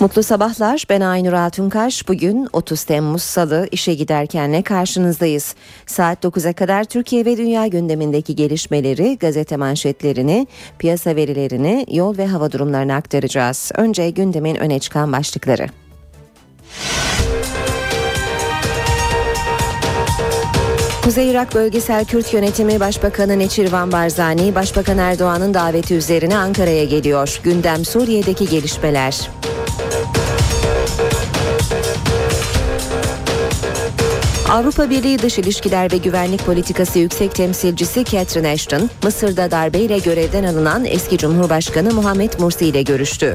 Mutlu sabahlar. Ben Aynur Altunkaş. Bugün 30 Temmuz Salı işe giderkenle karşınızdayız. Saat 9'a kadar Türkiye ve dünya gündemindeki gelişmeleri, gazete manşetlerini, piyasa verilerini, yol ve hava durumlarını aktaracağız. Önce gündemin öne çıkan başlıkları. Kuzey Irak Bölgesel Kürt Yönetimi Başbakanı Neçirvan Barzani, Başbakan Erdoğan'ın daveti üzerine Ankara'ya geliyor. Gündem Suriye'deki gelişmeler. Avrupa Birliği Dış İlişkiler ve Güvenlik Politikası Yüksek Temsilcisi Catherine Ashton, Mısır'da darbeyle görevden alınan eski Cumhurbaşkanı Muhammed Mursi ile görüştü.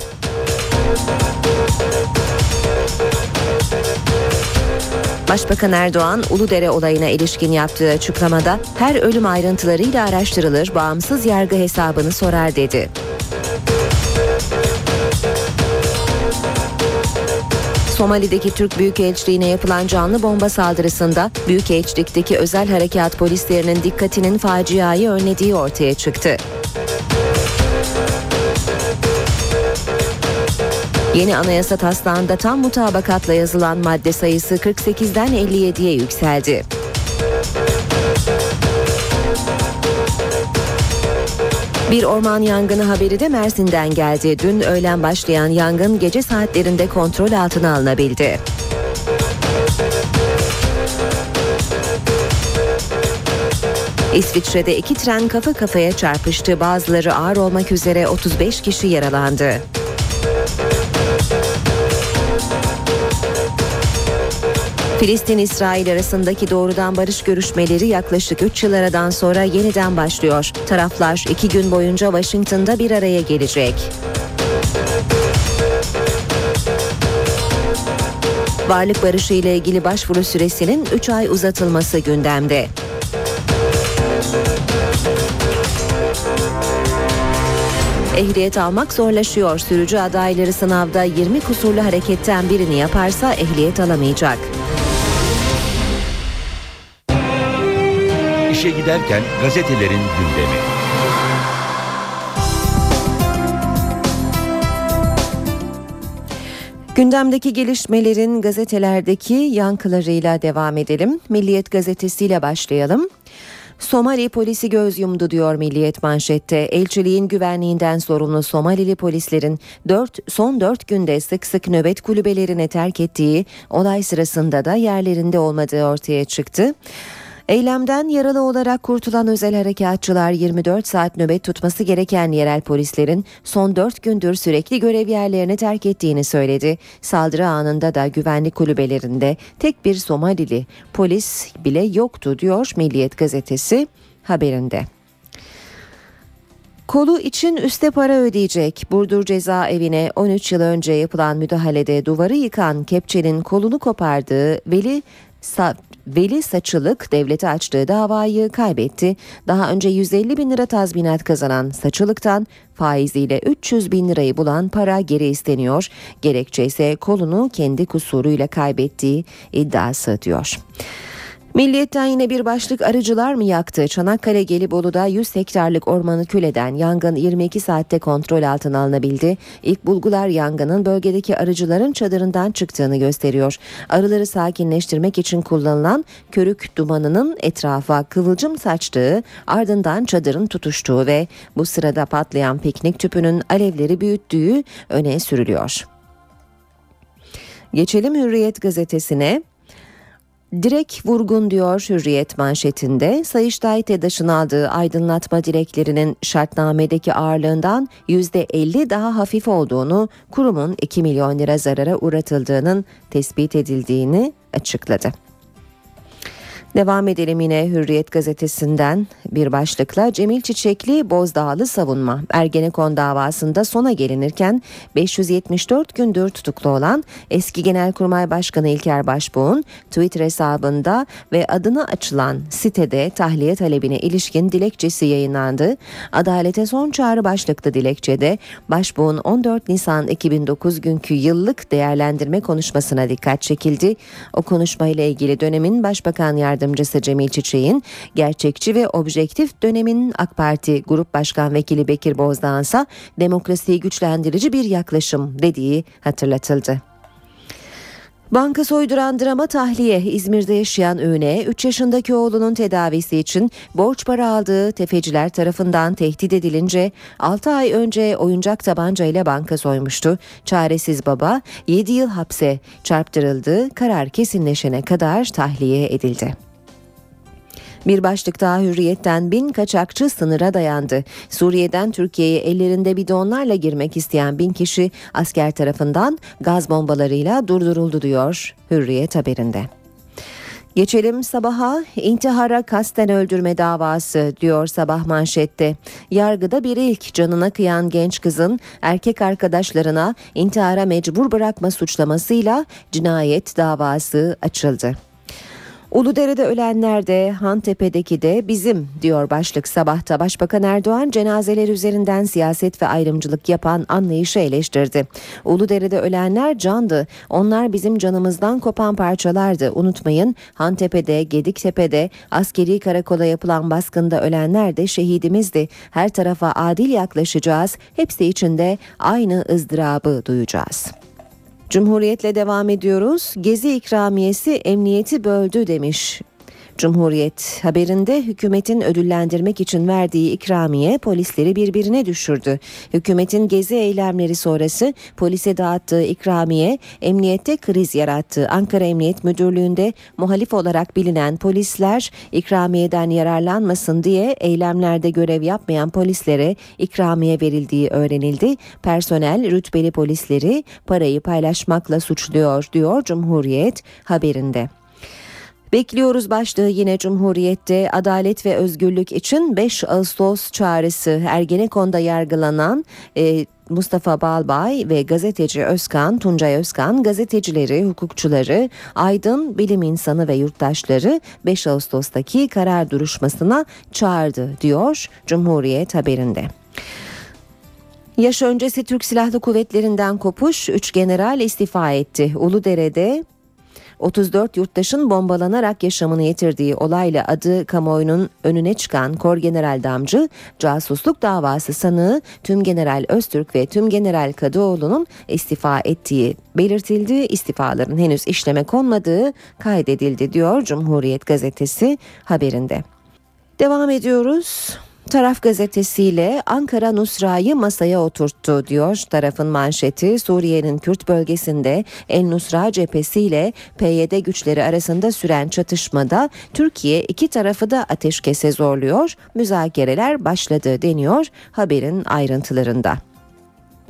Başbakan Erdoğan, Uludere olayına ilişkin yaptığı açıklamada her ölüm ayrıntılarıyla araştırılır, bağımsız yargı hesabını sorar dedi. Somali'deki Türk Büyükelçiliğine yapılan canlı bomba saldırısında Büyükelçilik'teki özel harekat polislerinin dikkatinin faciayı önlediği ortaya çıktı. Yeni anayasa taslağında tam mutabakatla yazılan madde sayısı 48'den 57'ye yükseldi. Bir orman yangını haberi de Mersin'den geldi. Dün öğlen başlayan yangın gece saatlerinde kontrol altına alınabildi. İsviçre'de iki tren kafa kafaya çarpıştı. Bazıları ağır olmak üzere 35 kişi yaralandı. Filistin-İsrail arasındaki doğrudan barış görüşmeleri yaklaşık 3 yıl aradan sonra yeniden başlıyor. Taraflar iki gün boyunca Washington'da bir araya gelecek. Varlık barışı ile ilgili başvuru süresinin 3 ay uzatılması gündemde. Ehliyet almak zorlaşıyor. Sürücü adayları sınavda 20 kusurlu hareketten birini yaparsa ehliyet alamayacak. İşe Giderken gazetelerin gündemi. Gündemdeki gelişmelerin gazetelerdeki yankılarıyla devam edelim. Milliyet gazetesiyle başlayalım. Somali polisi göz yumdu diyor Milliyet manşette. Elçiliğin güvenliğinden sorumlu Somalili polislerin 4, son 4 günde sık sık nöbet kulübelerini terk ettiği olay sırasında da yerlerinde olmadığı ortaya çıktı. Eylemden yaralı olarak kurtulan özel harekatçılar 24 saat nöbet tutması gereken yerel polislerin son 4 gündür sürekli görev yerlerini terk ettiğini söyledi. Saldırı anında da güvenlik kulübelerinde tek bir Somalili polis bile yoktu diyor Milliyet gazetesi haberinde. Kolu için üste para ödeyecek. Burdur cezaevine 13 yıl önce yapılan müdahalede duvarı yıkan kepçenin kolunu kopardığı Veli Sa Veli Saçılık devlete açtığı davayı kaybetti. Daha önce 150 bin lira tazminat kazanan Saçılık'tan faiziyle 300 bin lirayı bulan para geri isteniyor. Gerekçe ise kolunu kendi kusuruyla kaybettiği iddiası diyor. Milliyetten yine bir başlık arıcılar mı yaktı? Çanakkale Gelibolu'da 100 hektarlık ormanı küleden yangın 22 saatte kontrol altına alınabildi. İlk bulgular yangının bölgedeki arıcıların çadırından çıktığını gösteriyor. Arıları sakinleştirmek için kullanılan körük dumanının etrafa kıvılcım saçtığı ardından çadırın tutuştuğu ve bu sırada patlayan piknik tüpünün alevleri büyüttüğü öne sürülüyor. Geçelim Hürriyet gazetesine. Direk vurgun diyor Hürriyet manşetinde. Sayıştay TEDAŞ'ın aldığı aydınlatma direklerinin şartnamedeki ağırlığından %50 daha hafif olduğunu, kurumun 2 milyon lira zarara uğratıldığının tespit edildiğini açıkladı. Devam edelim yine Hürriyet gazetesinden bir başlıkla Cemil Çiçekli Bozdağlı savunma. Ergenekon davasında sona gelinirken 574 gündür tutuklu olan eski Genelkurmay Başkanı İlker Başbuğ'un Twitter hesabında ve adını açılan sitede tahliye talebine ilişkin dilekçesi yayınlandı. Adalete son çağrı başlıklı dilekçede Başbuğ'un 14 Nisan 2009 günkü yıllık değerlendirme konuşmasına dikkat çekildi. O konuşmayla ilgili dönemin Başbakan Yardımcısı Yardımcısı Cemil Çiçek'in gerçekçi ve objektif dönemin AK Parti Grup Başkan Vekili Bekir Bozdağ'ınsa demokrasiyi güçlendirici bir yaklaşım dediği hatırlatıldı. Banka soyduran drama tahliye İzmir'de yaşayan Öne 3 yaşındaki oğlunun tedavisi için borç para aldığı tefeciler tarafından tehdit edilince 6 ay önce oyuncak tabanca ile banka soymuştu. Çaresiz baba 7 yıl hapse çarptırıldı. Karar kesinleşene kadar tahliye edildi. Bir başlık daha hürriyetten bin kaçakçı sınıra dayandı. Suriye'den Türkiye'ye ellerinde bidonlarla girmek isteyen bin kişi asker tarafından gaz bombalarıyla durduruldu diyor Hürriyet haberinde. Geçelim sabaha intihara kasten öldürme davası diyor sabah manşette. Yargıda bir ilk canına kıyan genç kızın erkek arkadaşlarına intihara mecbur bırakma suçlamasıyla cinayet davası açıldı. Uludere'de ölenler de Hantepe'deki de bizim diyor başlık sabahta. Başbakan Erdoğan cenazeler üzerinden siyaset ve ayrımcılık yapan anlayışı eleştirdi. Uludere'de ölenler candı. Onlar bizim canımızdan kopan parçalardı. Unutmayın Hantepe'de, Gediktepe'de, askeri karakola yapılan baskında ölenler de şehidimizdi. Her tarafa adil yaklaşacağız. Hepsi içinde aynı ızdırabı duyacağız. Cumhuriyetle devam ediyoruz. Gezi ikramiyesi emniyeti böldü demiş Cumhuriyet haberinde hükümetin ödüllendirmek için verdiği ikramiye polisleri birbirine düşürdü. Hükümetin gezi eylemleri sonrası polise dağıttığı ikramiye emniyette kriz yarattı. Ankara Emniyet Müdürlüğü'nde muhalif olarak bilinen polisler ikramiyeden yararlanmasın diye eylemlerde görev yapmayan polislere ikramiye verildiği öğrenildi. Personel rütbeli polisleri parayı paylaşmakla suçluyor diyor Cumhuriyet haberinde. Bekliyoruz başlığı yine Cumhuriyet'te adalet ve özgürlük için 5 Ağustos çağrısı Ergenekon'da yargılanan e, Mustafa Balbay ve gazeteci Özkan, Tuncay Özkan gazetecileri, hukukçuları, aydın, bilim insanı ve yurttaşları 5 Ağustos'taki karar duruşmasına çağırdı diyor Cumhuriyet haberinde. Yaş öncesi Türk Silahlı Kuvvetleri'nden kopuş 3 general istifa etti. Uludere'de 34 yurttaşın bombalanarak yaşamını yitirdiği olayla adı kamuoyunun önüne çıkan Kor General Damcı, casusluk davası sanığı Tüm General Öztürk ve Tüm General Kadıoğlu'nun istifa ettiği belirtildi. İstifaların henüz işleme konmadığı kaydedildi diyor Cumhuriyet Gazetesi haberinde. Devam ediyoruz. Taraf gazetesiyle Ankara Nusra'yı masaya oturttu diyor tarafın manşeti. Suriye'nin Kürt bölgesinde El Nusra cephesiyle PYD güçleri arasında süren çatışmada Türkiye iki tarafı da ateşkese zorluyor. Müzakereler başladı deniyor haberin ayrıntılarında.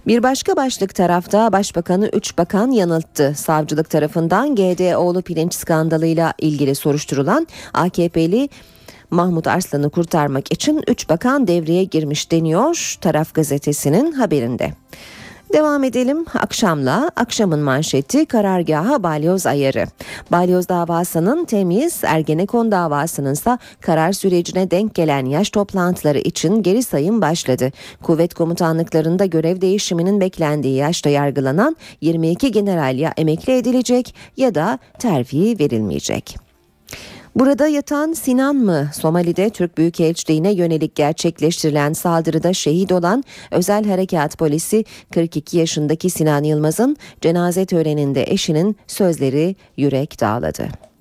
Bir başka başlık tarafta Başbakanı 3 bakan yanılttı. Savcılık tarafından GDO'lu pirinç skandalıyla ilgili soruşturulan AKP'li Mahmut Arslan'ı kurtarmak için 3 bakan devreye girmiş deniyor taraf gazetesinin haberinde. Devam edelim akşamla. Akşamın manşeti karargaha balyoz ayarı. Balyoz davasının temiz, Ergenekon davasının ise karar sürecine denk gelen yaş toplantıları için geri sayım başladı. Kuvvet komutanlıklarında görev değişiminin beklendiği yaşta yargılanan 22 general ya emekli edilecek ya da terfi verilmeyecek. Burada yatan Sinan mı? Somali'de Türk Büyükelçiliğine yönelik gerçekleştirilen saldırıda şehit olan Özel Harekat Polisi 42 yaşındaki Sinan Yılmaz'ın cenaze töreninde eşinin sözleri yürek dağladı.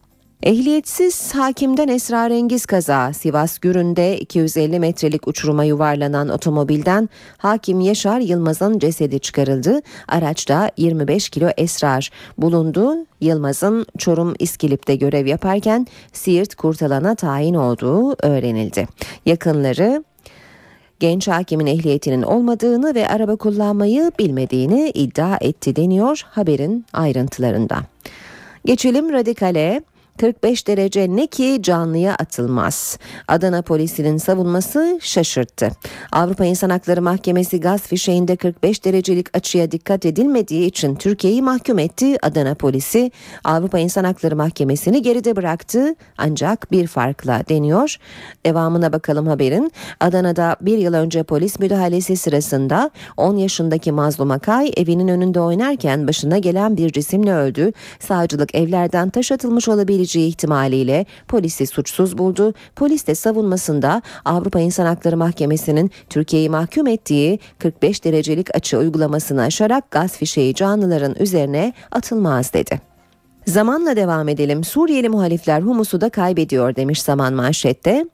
Ehliyetsiz hakimden esrarengiz kaza Sivas Gürün'de 250 metrelik uçuruma yuvarlanan otomobilden hakim Yaşar Yılmaz'ın cesedi çıkarıldı. Araçta 25 kilo esrar bulundu. Yılmaz'ın Çorum İskilip'te görev yaparken Siirt Kurtalan'a tayin olduğu öğrenildi. Yakınları genç hakimin ehliyetinin olmadığını ve araba kullanmayı bilmediğini iddia etti deniyor haberin ayrıntılarında. Geçelim radikale. 45 derece ne ki canlıya atılmaz. Adana polisinin savunması şaşırttı. Avrupa İnsan Hakları Mahkemesi gaz fişeğinde 45 derecelik açıya dikkat edilmediği için Türkiye'yi mahkum etti. Adana polisi Avrupa İnsan Hakları Mahkemesi'ni geride bıraktı ancak bir farkla deniyor. Devamına bakalım haberin. Adana'da bir yıl önce polis müdahalesi sırasında 10 yaşındaki Mazlum Akay evinin önünde oynarken başına gelen bir cisimle öldü. Savcılık evlerden taş atılmış olabileceği ihtimaliyle polisi suçsuz buldu. Polis de savunmasında Avrupa İnsan Hakları Mahkemesi'nin Türkiye'yi mahkum ettiği 45 derecelik açı uygulamasını aşarak gaz fişeği canlıların üzerine atılmaz dedi. Zamanla devam edelim. Suriyeli muhalifler humusu da kaybediyor demiş Zaman manşette.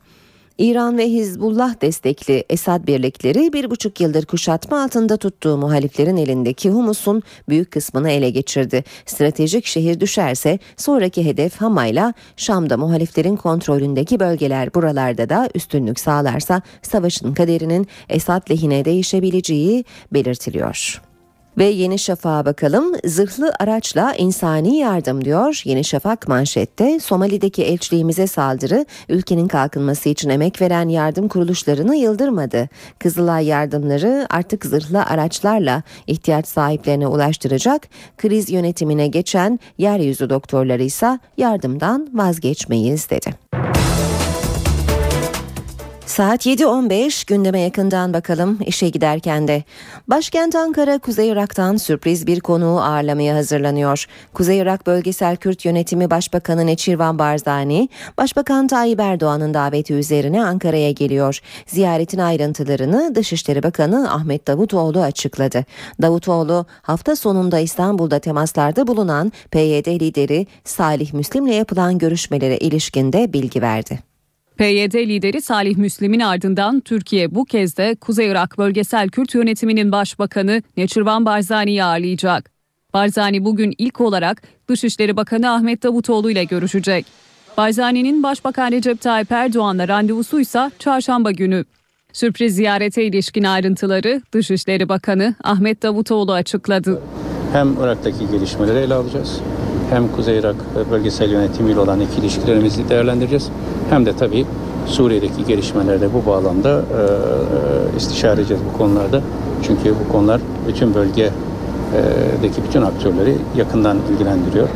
İran ve Hizbullah destekli Esad birlikleri bir buçuk yıldır kuşatma altında tuttuğu muhaliflerin elindeki humusun büyük kısmını ele geçirdi. Stratejik şehir düşerse sonraki hedef Hamay'la Şam'da muhaliflerin kontrolündeki bölgeler buralarda da üstünlük sağlarsa savaşın kaderinin Esad lehine değişebileceği belirtiliyor. Ve Yeni Şafak'a bakalım. Zırhlı araçla insani yardım diyor. Yeni Şafak manşette Somali'deki elçiliğimize saldırı ülkenin kalkınması için emek veren yardım kuruluşlarını yıldırmadı. Kızılay yardımları artık zırhlı araçlarla ihtiyaç sahiplerine ulaştıracak. Kriz yönetimine geçen yeryüzü doktorları ise yardımdan vazgeçmeyiz dedi. Saat 7.15 gündeme yakından bakalım işe giderken de. Başkent Ankara Kuzey Irak'tan sürpriz bir konuğu ağırlamaya hazırlanıyor. Kuzey Irak Bölgesel Kürt Yönetimi Başbakanı Neçirvan Barzani, Başbakan Tayyip Erdoğan'ın daveti üzerine Ankara'ya geliyor. Ziyaretin ayrıntılarını Dışişleri Bakanı Ahmet Davutoğlu açıkladı. Davutoğlu hafta sonunda İstanbul'da temaslarda bulunan PYD lideri Salih Müslim'le yapılan görüşmelere ilişkinde bilgi verdi. PYD lideri Salih Müslim'in ardından Türkiye bu kez de Kuzey Irak Bölgesel Kürt Yönetimi'nin başbakanı Neçirvan Barzani'yi ağırlayacak. Barzani bugün ilk olarak Dışişleri Bakanı Ahmet Davutoğlu ile görüşecek. Barzani'nin Başbakan Recep Tayyip Erdoğan'la randevusu ise çarşamba günü. Sürpriz ziyarete ilişkin ayrıntıları Dışişleri Bakanı Ahmet Davutoğlu açıkladı. Hem Irak'taki gelişmeleri ele alacağız hem Kuzey Irak bölgesel yönetimiyle olan iki ilişkilerimizi değerlendireceğiz. Hem de tabii Suriye'deki gelişmelerde bu bağlamda e, istişare edeceğiz bu konularda. Çünkü bu konular bütün bölgedeki bütün aktörleri yakından ilgilendiriyor.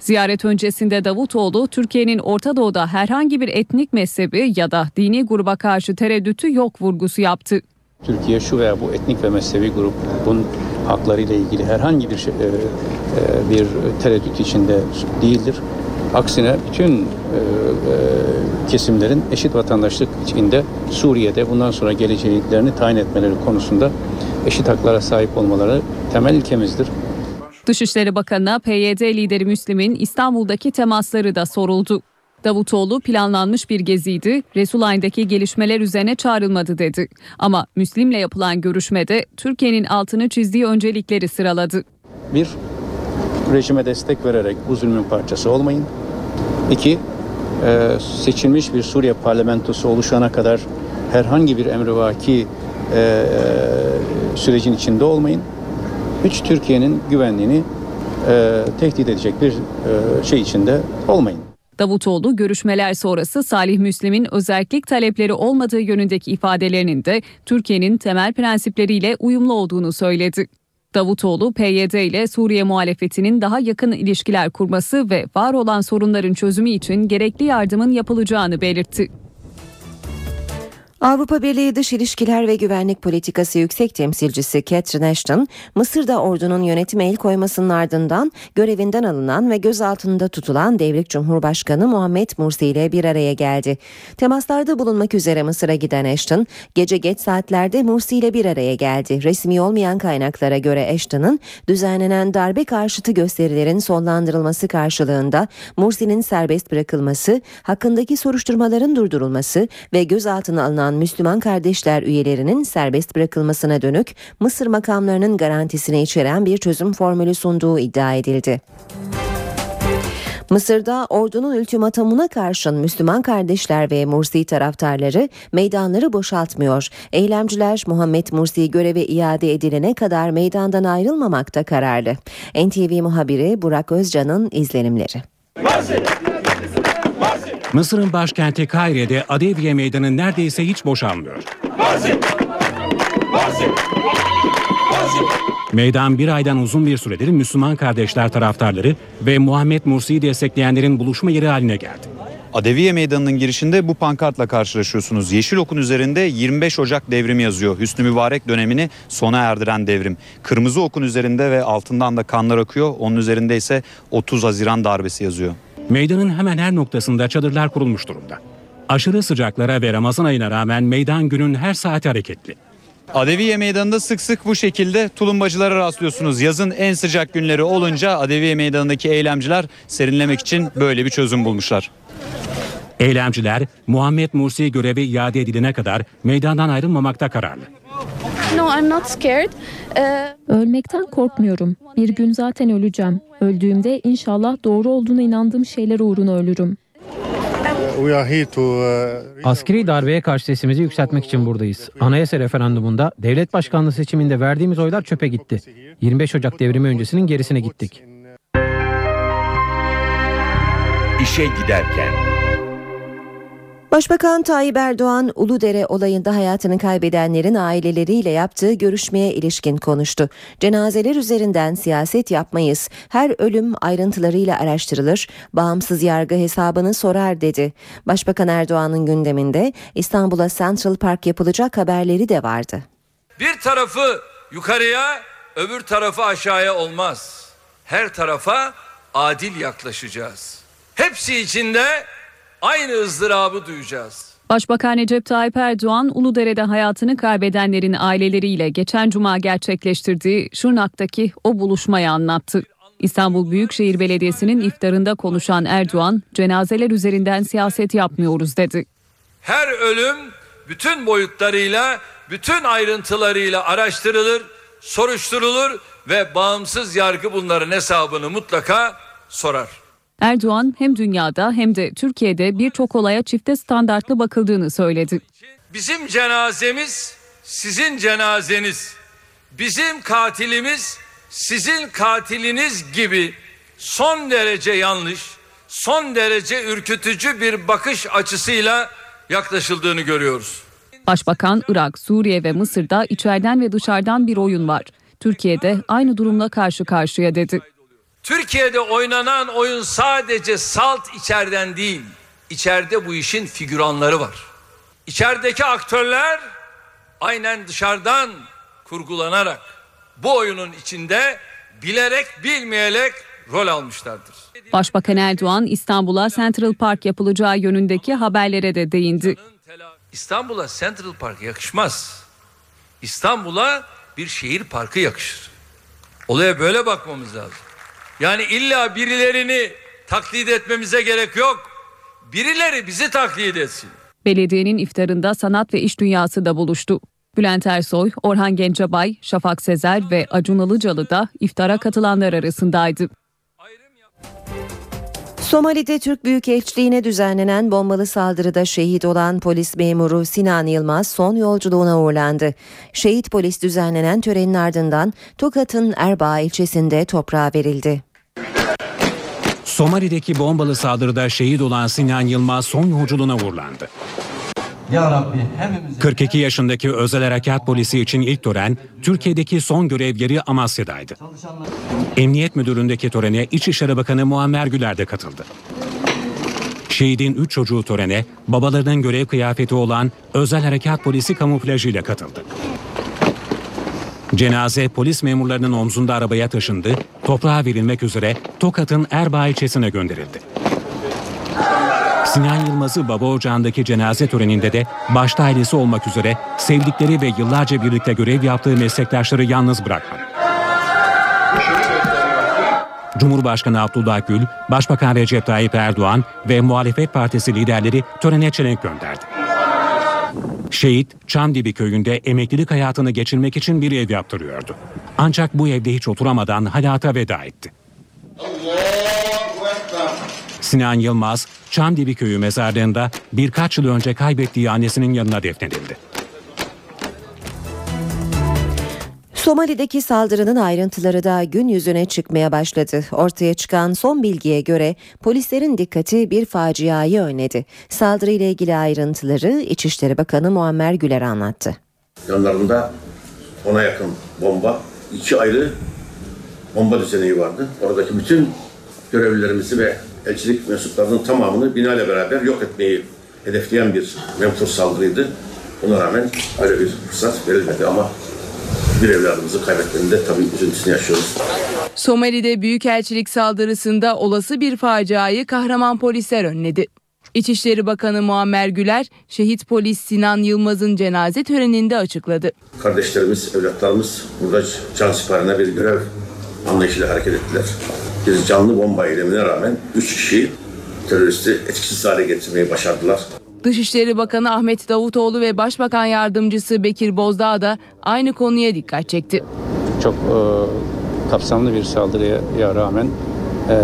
Ziyaret öncesinde Davutoğlu, Türkiye'nin Orta Doğu'da herhangi bir etnik mezhebi ya da dini gruba karşı tereddütü yok vurgusu yaptı. Türkiye şu veya bu etnik ve mezhebi grubun haklarıyla ilgili herhangi bir şey, e, e, bir tereddüt içinde değildir. Aksine bütün e, kesimlerin eşit vatandaşlık içinde Suriye'de bundan sonra geleceklerini tayin etmeleri konusunda eşit haklara sahip olmaları temel ilkemizdir. Dışişleri Bakanı'na PYD lideri Müslim'in İstanbul'daki temasları da soruldu. Davutoğlu planlanmış bir geziydi, Resulayn'daki gelişmeler üzerine çağrılmadı dedi. Ama Müslim'le yapılan görüşmede Türkiye'nin altını çizdiği öncelikleri sıraladı. Bir, rejime destek vererek bu zulmün parçası olmayın. İki, e, seçilmiş bir Suriye parlamentosu oluşana kadar herhangi bir emrivaki e, e, sürecin içinde olmayın. Üç, Türkiye'nin güvenliğini tehdit edecek bir şey içinde olmayın. Davutoğlu görüşmeler sonrası Salih Müslim'in özellik talepleri olmadığı yönündeki ifadelerinin de Türkiye'nin temel prensipleriyle uyumlu olduğunu söyledi. Davutoğlu, PYD ile Suriye muhalefetinin daha yakın ilişkiler kurması ve var olan sorunların çözümü için gerekli yardımın yapılacağını belirtti. Avrupa Birliği Dış İlişkiler ve Güvenlik Politikası Yüksek Temsilcisi Catherine Ashton, Mısır'da ordunun yönetime el koymasının ardından görevinden alınan ve gözaltında tutulan devrik Cumhurbaşkanı Muhammed Mursi ile bir araya geldi. Temaslarda bulunmak üzere Mısır'a giden Ashton, gece geç saatlerde Mursi ile bir araya geldi. Resmi olmayan kaynaklara göre Ashton'ın düzenlenen darbe karşıtı gösterilerin sonlandırılması karşılığında Mursi'nin serbest bırakılması, hakkındaki soruşturmaların durdurulması ve gözaltına alınan bulunan Müslüman kardeşler üyelerinin serbest bırakılmasına dönük Mısır makamlarının garantisini içeren bir çözüm formülü sunduğu iddia edildi. Mısır'da ordunun ultimatomuna karşın Müslüman kardeşler ve Mursi taraftarları meydanları boşaltmıyor. Eylemciler Muhammed Mursi göreve iade edilene kadar meydandan ayrılmamakta kararlı. NTV muhabiri Burak Özcan'ın izlenimleri. Mısır'ın başkenti Kaire'de Adeviye Meydanı neredeyse hiç boşalmıyor. Meydan bir aydan uzun bir süredir Müslüman kardeşler taraftarları ve Muhammed Mursi'yi destekleyenlerin buluşma yeri haline geldi. Adeviye Meydanı'nın girişinde bu pankartla karşılaşıyorsunuz. Yeşil okun üzerinde 25 Ocak devrimi yazıyor. Hüsnü Mübarek dönemini sona erdiren devrim. Kırmızı okun üzerinde ve altından da kanlar akıyor. Onun üzerinde ise 30 Haziran darbesi yazıyor. Meydanın hemen her noktasında çadırlar kurulmuş durumda. Aşırı sıcaklara ve Ramazan ayına rağmen meydan günün her saati hareketli. Adeviye Meydanı'nda sık sık bu şekilde tulumbacılara rastlıyorsunuz. Yazın en sıcak günleri olunca Adeviye Meydanı'ndaki eylemciler serinlemek için böyle bir çözüm bulmuşlar. Eylemciler Muhammed Mursi görevi iade edilene kadar meydandan ayrılmamakta kararlı. No, I'm not scared. Uh, Ölmekten korkmuyorum. Bir gün zaten öleceğim. Öldüğümde inşallah doğru olduğuna inandığım şeyler uğruna ölürüm. We are here to uh, Askeri darbeye karşı sesimizi yükseltmek için buradayız. Anayasa referandumunda devlet başkanlığı seçiminde verdiğimiz oylar çöpe gitti. 25 Ocak devrimi öncesinin gerisine gittik. İşe giderken Başbakan Tayyip Erdoğan Uludere olayında hayatını kaybedenlerin aileleriyle yaptığı görüşmeye ilişkin konuştu. Cenazeler üzerinden siyaset yapmayız. Her ölüm ayrıntılarıyla araştırılır. Bağımsız yargı hesabını sorar dedi. Başbakan Erdoğan'ın gündeminde İstanbul'a Central Park yapılacak haberleri de vardı. Bir tarafı yukarıya, öbür tarafı aşağıya olmaz. Her tarafa adil yaklaşacağız. Hepsi içinde aynı ızdırabı duyacağız. Başbakan Recep Tayyip Erdoğan, Uludere'de hayatını kaybedenlerin aileleriyle geçen cuma gerçekleştirdiği Şırnak'taki o buluşmayı anlattı. İstanbul Büyükşehir Belediyesi'nin iftarında konuşan Erdoğan, cenazeler üzerinden siyaset yapmıyoruz dedi. Her ölüm bütün boyutlarıyla, bütün ayrıntılarıyla araştırılır, soruşturulur ve bağımsız yargı bunların hesabını mutlaka sorar. Erdoğan hem dünyada hem de Türkiye'de birçok olaya çifte standartlı bakıldığını söyledi. Bizim cenazemiz sizin cenazeniz. Bizim katilimiz sizin katiliniz gibi son derece yanlış, son derece ürkütücü bir bakış açısıyla yaklaşıldığını görüyoruz. Başbakan, Irak, Suriye ve Mısır'da içeriden ve dışarıdan bir oyun var. Türkiye'de aynı durumla karşı karşıya dedi. Türkiye'de oynanan oyun sadece salt içeriden değil, içeride bu işin figüranları var. İçerideki aktörler aynen dışarıdan kurgulanarak bu oyunun içinde bilerek bilmeyerek rol almışlardır. Başbakan Erdoğan İstanbul'a Central Park yapılacağı yönündeki haberlere de değindi. İstanbul'a Central Park yakışmaz. İstanbul'a bir şehir parkı yakışır. Olaya böyle bakmamız lazım. Yani illa birilerini taklit etmemize gerek yok. Birileri bizi taklit etsin. Belediyenin iftarında sanat ve iş dünyası da buluştu. Bülent Ersoy, Orhan Gencebay, Şafak Sezer ve Acun Ilıcalı da iftara katılanlar arasındaydı. Somali'de Türk Büyükelçiliğine düzenlenen bombalı saldırıda şehit olan polis memuru Sinan Yılmaz son yolculuğuna uğurlandı. Şehit polis düzenlenen törenin ardından Tokat'ın Erbaa ilçesinde toprağa verildi. Somali'deki bombalı saldırıda şehit olan Sinan Yılmaz son yolculuğuna uğurlandı. Ya Rabbi hepimize 42 yaşındaki özel harekat polisi için ilk tören Türkiye'deki son görev yeri Amasya'daydı. Emniyet Müdürlüğü'ndeki törene İçişleri Bakanı Muammer Güler de katıldı. Şehidin 3 çocuğu törene babalarının görev kıyafeti olan özel harekat polisi kamuflajıyla katıldı. Cenaze polis memurlarının omzunda arabaya taşındı, toprağa verilmek üzere Tokat'ın Erbaa ilçesine gönderildi. Sinan Yılmaz'ı baba ocağındaki cenaze töreninde de başta ailesi olmak üzere sevdikleri ve yıllarca birlikte görev yaptığı meslektaşları yalnız bırakmadı. Cumhurbaşkanı Abdullah Gül, Başbakan Recep Tayyip Erdoğan ve muhalefet partisi liderleri törene çelenk gönderdi. Şehit, Çamdibi köyünde emeklilik hayatını geçirmek için bir ev yaptırıyordu. Ancak bu evde hiç oturamadan hayata veda etti. Sinan Yılmaz, Çamdibi köyü mezarlığında birkaç yıl önce kaybettiği annesinin yanına defnedildi. Somali'deki saldırının ayrıntıları da gün yüzüne çıkmaya başladı. Ortaya çıkan son bilgiye göre polislerin dikkati bir faciayı önledi. Saldırıyla ilgili ayrıntıları İçişleri Bakanı Muammer Güler anlattı. Yanlarında ona yakın bomba, iki ayrı bomba düzeneği vardı. Oradaki bütün görevlilerimizi ve elçilik mensuplarının tamamını binayla beraber yok etmeyi hedefleyen bir menfur saldırıydı. Buna rağmen öyle bir fırsat verilmedi ama bir evladımızı kaybetmenin de tabii üzüntüsünü yaşıyoruz. Somali'de Büyükelçilik saldırısında olası bir faciayı kahraman polisler önledi. İçişleri Bakanı Muammer Güler, şehit polis Sinan Yılmaz'ın cenaze töreninde açıkladı. Kardeşlerimiz, evlatlarımız burada can siparine bir görev anlayışıyla hareket ettiler. Bir canlı bomba eylemine rağmen 3 kişi teröristi etkisiz hale getirmeyi başardılar. Dışişleri Bakanı Ahmet Davutoğlu ve Başbakan Yardımcısı Bekir Bozdağ da aynı konuya dikkat çekti. Çok e, kapsamlı bir saldırıya rağmen e,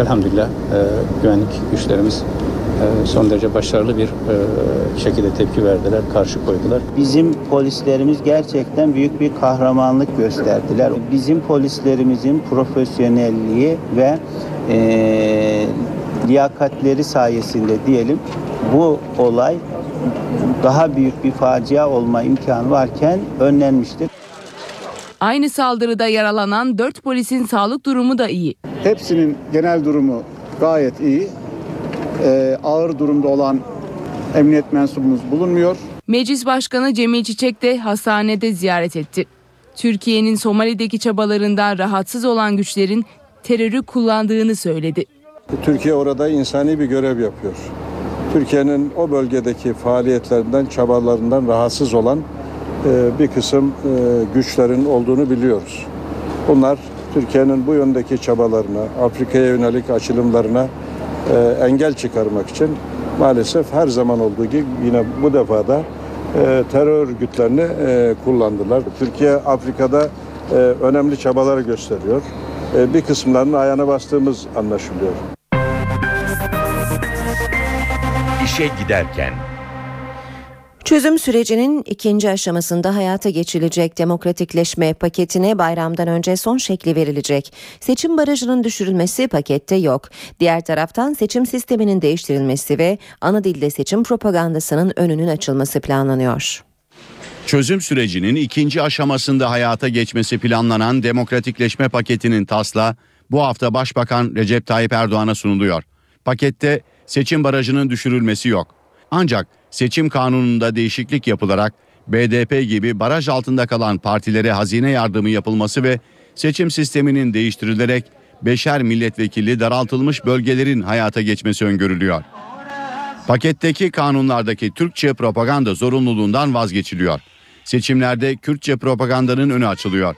elhamdülillah e, güvenlik güçlerimiz son derece başarılı bir e, şekilde tepki verdiler, karşı koydular. Bizim polislerimiz gerçekten büyük bir kahramanlık gösterdiler. Bizim polislerimizin profesyonelliği ve e, liyakatleri sayesinde diyelim bu olay daha büyük bir facia olma imkanı varken önlenmiştir. Aynı saldırıda yaralanan 4 polisin sağlık durumu da iyi. Hepsinin genel durumu gayet iyi. Ee, ağır durumda olan emniyet mensubumuz bulunmuyor. Meclis Başkanı Cemil Çiçek de hastanede ziyaret etti. Türkiye'nin Somali'deki çabalarından rahatsız olan güçlerin terörü kullandığını söyledi. Türkiye orada insani bir görev yapıyor. Türkiye'nin o bölgedeki faaliyetlerinden, çabalarından rahatsız olan e, bir kısım e, güçlerin olduğunu biliyoruz. Bunlar Türkiye'nin bu yöndeki çabalarına, Afrika'ya yönelik açılımlarına e, engel çıkarmak için maalesef her zaman olduğu gibi yine bu defa da e, terör örgütlerini e, kullandılar. Türkiye Afrika'da e, önemli çabalar gösteriyor. E, bir kısımlarının ayağına bastığımız anlaşılıyor. İşe giderken Çözüm sürecinin ikinci aşamasında hayata geçilecek demokratikleşme paketine bayramdan önce son şekli verilecek. Seçim barajının düşürülmesi pakette yok. Diğer taraftan seçim sisteminin değiştirilmesi ve ana dilde seçim propagandasının önünün açılması planlanıyor. Çözüm sürecinin ikinci aşamasında hayata geçmesi planlanan demokratikleşme paketinin taslağı bu hafta Başbakan Recep Tayyip Erdoğan'a sunuluyor. Pakette seçim barajının düşürülmesi yok. Ancak seçim kanununda değişiklik yapılarak BDP gibi baraj altında kalan partilere hazine yardımı yapılması ve seçim sisteminin değiştirilerek beşer milletvekili daraltılmış bölgelerin hayata geçmesi öngörülüyor. Paketteki kanunlardaki Türkçe propaganda zorunluluğundan vazgeçiliyor. Seçimlerde Kürtçe propagandanın önü açılıyor.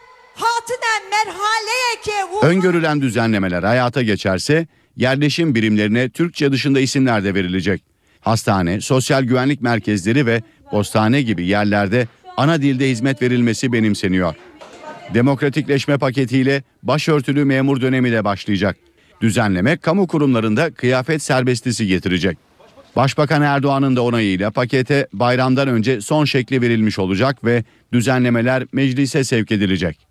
Öngörülen düzenlemeler hayata geçerse yerleşim birimlerine Türkçe dışında isimler de verilecek. Hastane, sosyal güvenlik merkezleri ve postane gibi yerlerde ana dilde hizmet verilmesi benimseniyor. Demokratikleşme paketiyle başörtülü memur dönemi de başlayacak. Düzenleme kamu kurumlarında kıyafet serbestisi getirecek. Başbakan Erdoğan'ın da onayıyla pakete bayramdan önce son şekli verilmiş olacak ve düzenlemeler meclise sevk edilecek.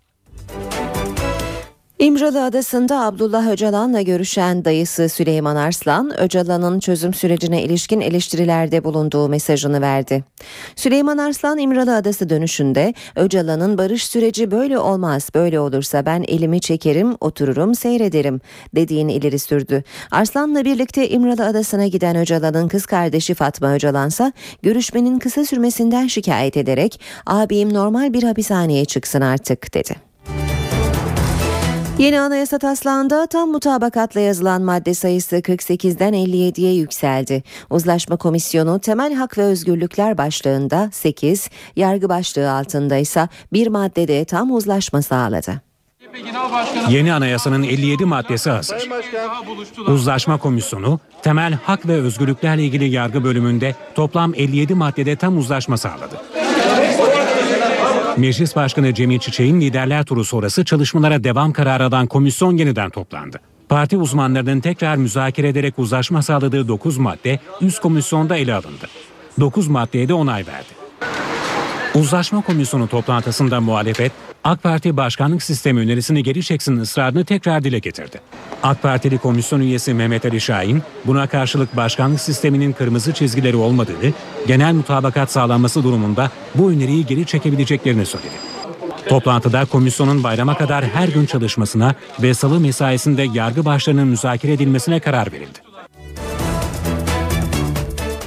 İmralı Adası'nda Abdullah Öcalan'la görüşen dayısı Süleyman Arslan, Öcalan'ın çözüm sürecine ilişkin eleştirilerde bulunduğu mesajını verdi. Süleyman Arslan İmralı Adası dönüşünde Öcalan'ın barış süreci böyle olmaz, böyle olursa ben elimi çekerim, otururum, seyrederim dediğini ileri sürdü. Arslan'la birlikte İmralı Adası'na giden Öcalan'ın kız kardeşi Fatma Öcalan'sa görüşmenin kısa sürmesinden şikayet ederek abim normal bir hapishaneye çıksın artık dedi. Yeni anayasa taslağında tam mutabakatla yazılan madde sayısı 48'den 57'ye yükseldi. Uzlaşma Komisyonu temel hak ve özgürlükler başlığında 8, yargı başlığı altında ise bir maddede tam uzlaşma sağladı. Yeni anayasanın 57 maddesi hazır. Uzlaşma Komisyonu temel hak ve özgürlüklerle ilgili yargı bölümünde toplam 57 maddede tam uzlaşma sağladı. Meclis Başkanı Cemil Çiçek'in liderler turu sonrası çalışmalara devam kararı alan komisyon yeniden toplandı. Parti uzmanlarının tekrar müzakere ederek uzlaşma sağladığı 9 madde üst komisyonda ele alındı. 9 maddeye de onay verdi. Uzlaşma komisyonu toplantısında muhalefet AK Parti başkanlık sistemi önerisini geri çeksin ısrarını tekrar dile getirdi. AK Partili komisyon üyesi Mehmet Ali Şahin, buna karşılık başkanlık sisteminin kırmızı çizgileri olmadığını, genel mutabakat sağlanması durumunda bu öneriyi geri çekebileceklerini söyledi. Toplantıda komisyonun bayrama kadar her gün çalışmasına ve salı mesaisinde yargı başlarının müzakere edilmesine karar verildi.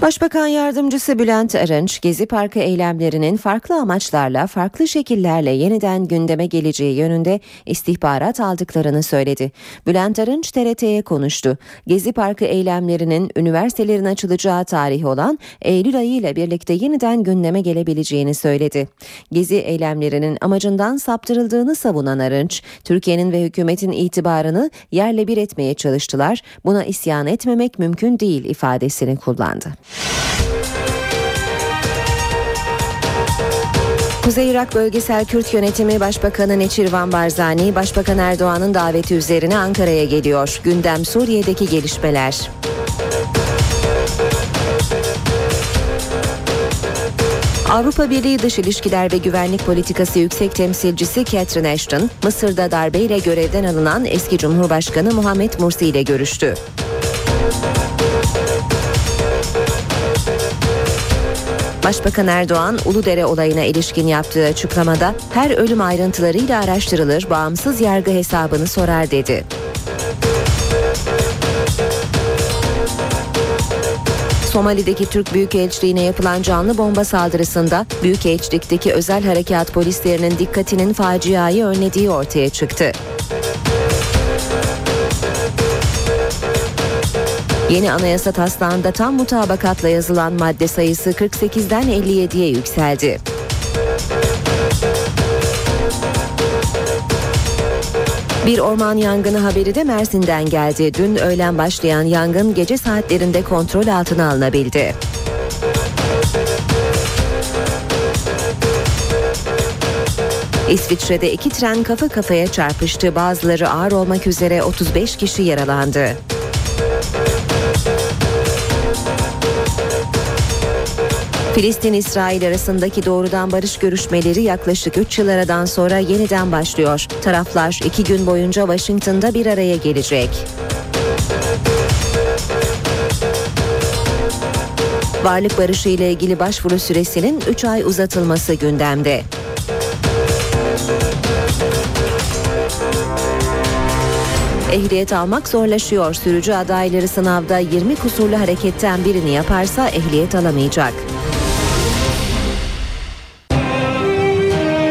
Başbakan Yardımcısı Bülent Arınç, Gezi Parkı eylemlerinin farklı amaçlarla, farklı şekillerle yeniden gündeme geleceği yönünde istihbarat aldıklarını söyledi. Bülent Arınç TRT'ye konuştu. Gezi Parkı eylemlerinin üniversitelerin açılacağı tarih olan Eylül ayı ile birlikte yeniden gündeme gelebileceğini söyledi. Gezi eylemlerinin amacından saptırıldığını savunan Arınç, Türkiye'nin ve hükümetin itibarını yerle bir etmeye çalıştılar. Buna isyan etmemek mümkün değil ifadesini kullandı. Kuzey Irak Bölgesel Kürt Yönetimi Başbakanı Neçirvan Barzani, Başbakan Erdoğan'ın daveti üzerine Ankara'ya geliyor. Gündem Suriye'deki gelişmeler. Avrupa Birliği Dış İlişkiler ve Güvenlik Politikası Yüksek Temsilcisi Catherine Ashton, Mısır'da darbeyle görevden alınan eski Cumhurbaşkanı Muhammed Mursi ile görüştü. Başbakan Erdoğan, Uludere olayına ilişkin yaptığı açıklamada her ölüm ayrıntılarıyla araştırılır, bağımsız yargı hesabını sorar dedi. Somali'deki Türk Büyükelçiliğine yapılan canlı bomba saldırısında Büyükelçilik'teki özel harekat polislerinin dikkatinin faciayı önlediği ortaya çıktı. Yeni anayasa taslağında tam mutabakatla yazılan madde sayısı 48'den 57'ye yükseldi. Bir orman yangını haberi de Mersin'den geldi. Dün öğlen başlayan yangın gece saatlerinde kontrol altına alınabildi. İsviçre'de iki tren kafa kafaya çarpıştı. Bazıları ağır olmak üzere 35 kişi yaralandı. Filistin-İsrail arasındaki doğrudan barış görüşmeleri yaklaşık 3 yıl aradan sonra yeniden başlıyor. Taraflar iki gün boyunca Washington'da bir araya gelecek. Varlık barışı ile ilgili başvuru süresinin 3 ay uzatılması gündemde. Ehliyet almak zorlaşıyor. Sürücü adayları sınavda 20 kusurlu hareketten birini yaparsa ehliyet alamayacak.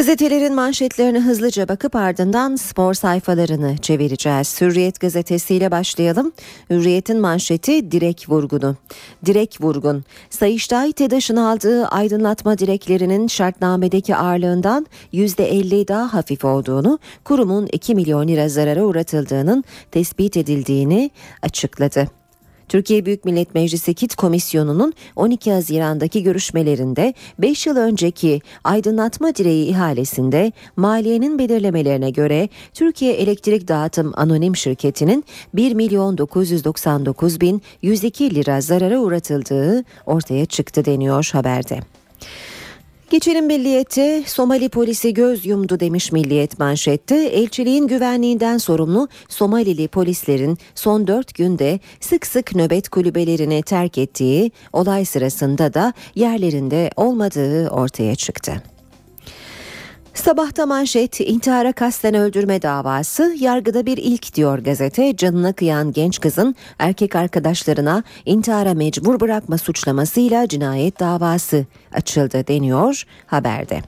Gazetelerin manşetlerine hızlıca bakıp ardından spor sayfalarını çevireceğiz. Hürriyet gazetesiyle başlayalım. Hürriyet'in manşeti direk vurgunu. Direk vurgun. Sayıştay TEDAŞ'ın aldığı aydınlatma direklerinin şartnamedeki ağırlığından %50 daha hafif olduğunu, kurumun 2 milyon lira zarara uğratıldığının tespit edildiğini açıkladı. Türkiye Büyük Millet Meclisi KİT Komisyonu'nun 12 Haziran'daki görüşmelerinde 5 yıl önceki aydınlatma direği ihalesinde maliyenin belirlemelerine göre Türkiye Elektrik Dağıtım Anonim Şirketi'nin 1 milyon 999 bin 102 lira zarara uğratıldığı ortaya çıktı deniyor haberde. Geçelim milliyete Somali polisi göz yumdu demiş milliyet manşette. Elçiliğin güvenliğinden sorumlu Somalili polislerin son dört günde sık sık nöbet kulübelerini terk ettiği olay sırasında da yerlerinde olmadığı ortaya çıktı. Sabahta manşet intihara kasten öldürme davası yargıda bir ilk diyor gazete. Canına kıyan genç kızın erkek arkadaşlarına intihara mecbur bırakma suçlamasıyla cinayet davası açıldı deniyor haberde.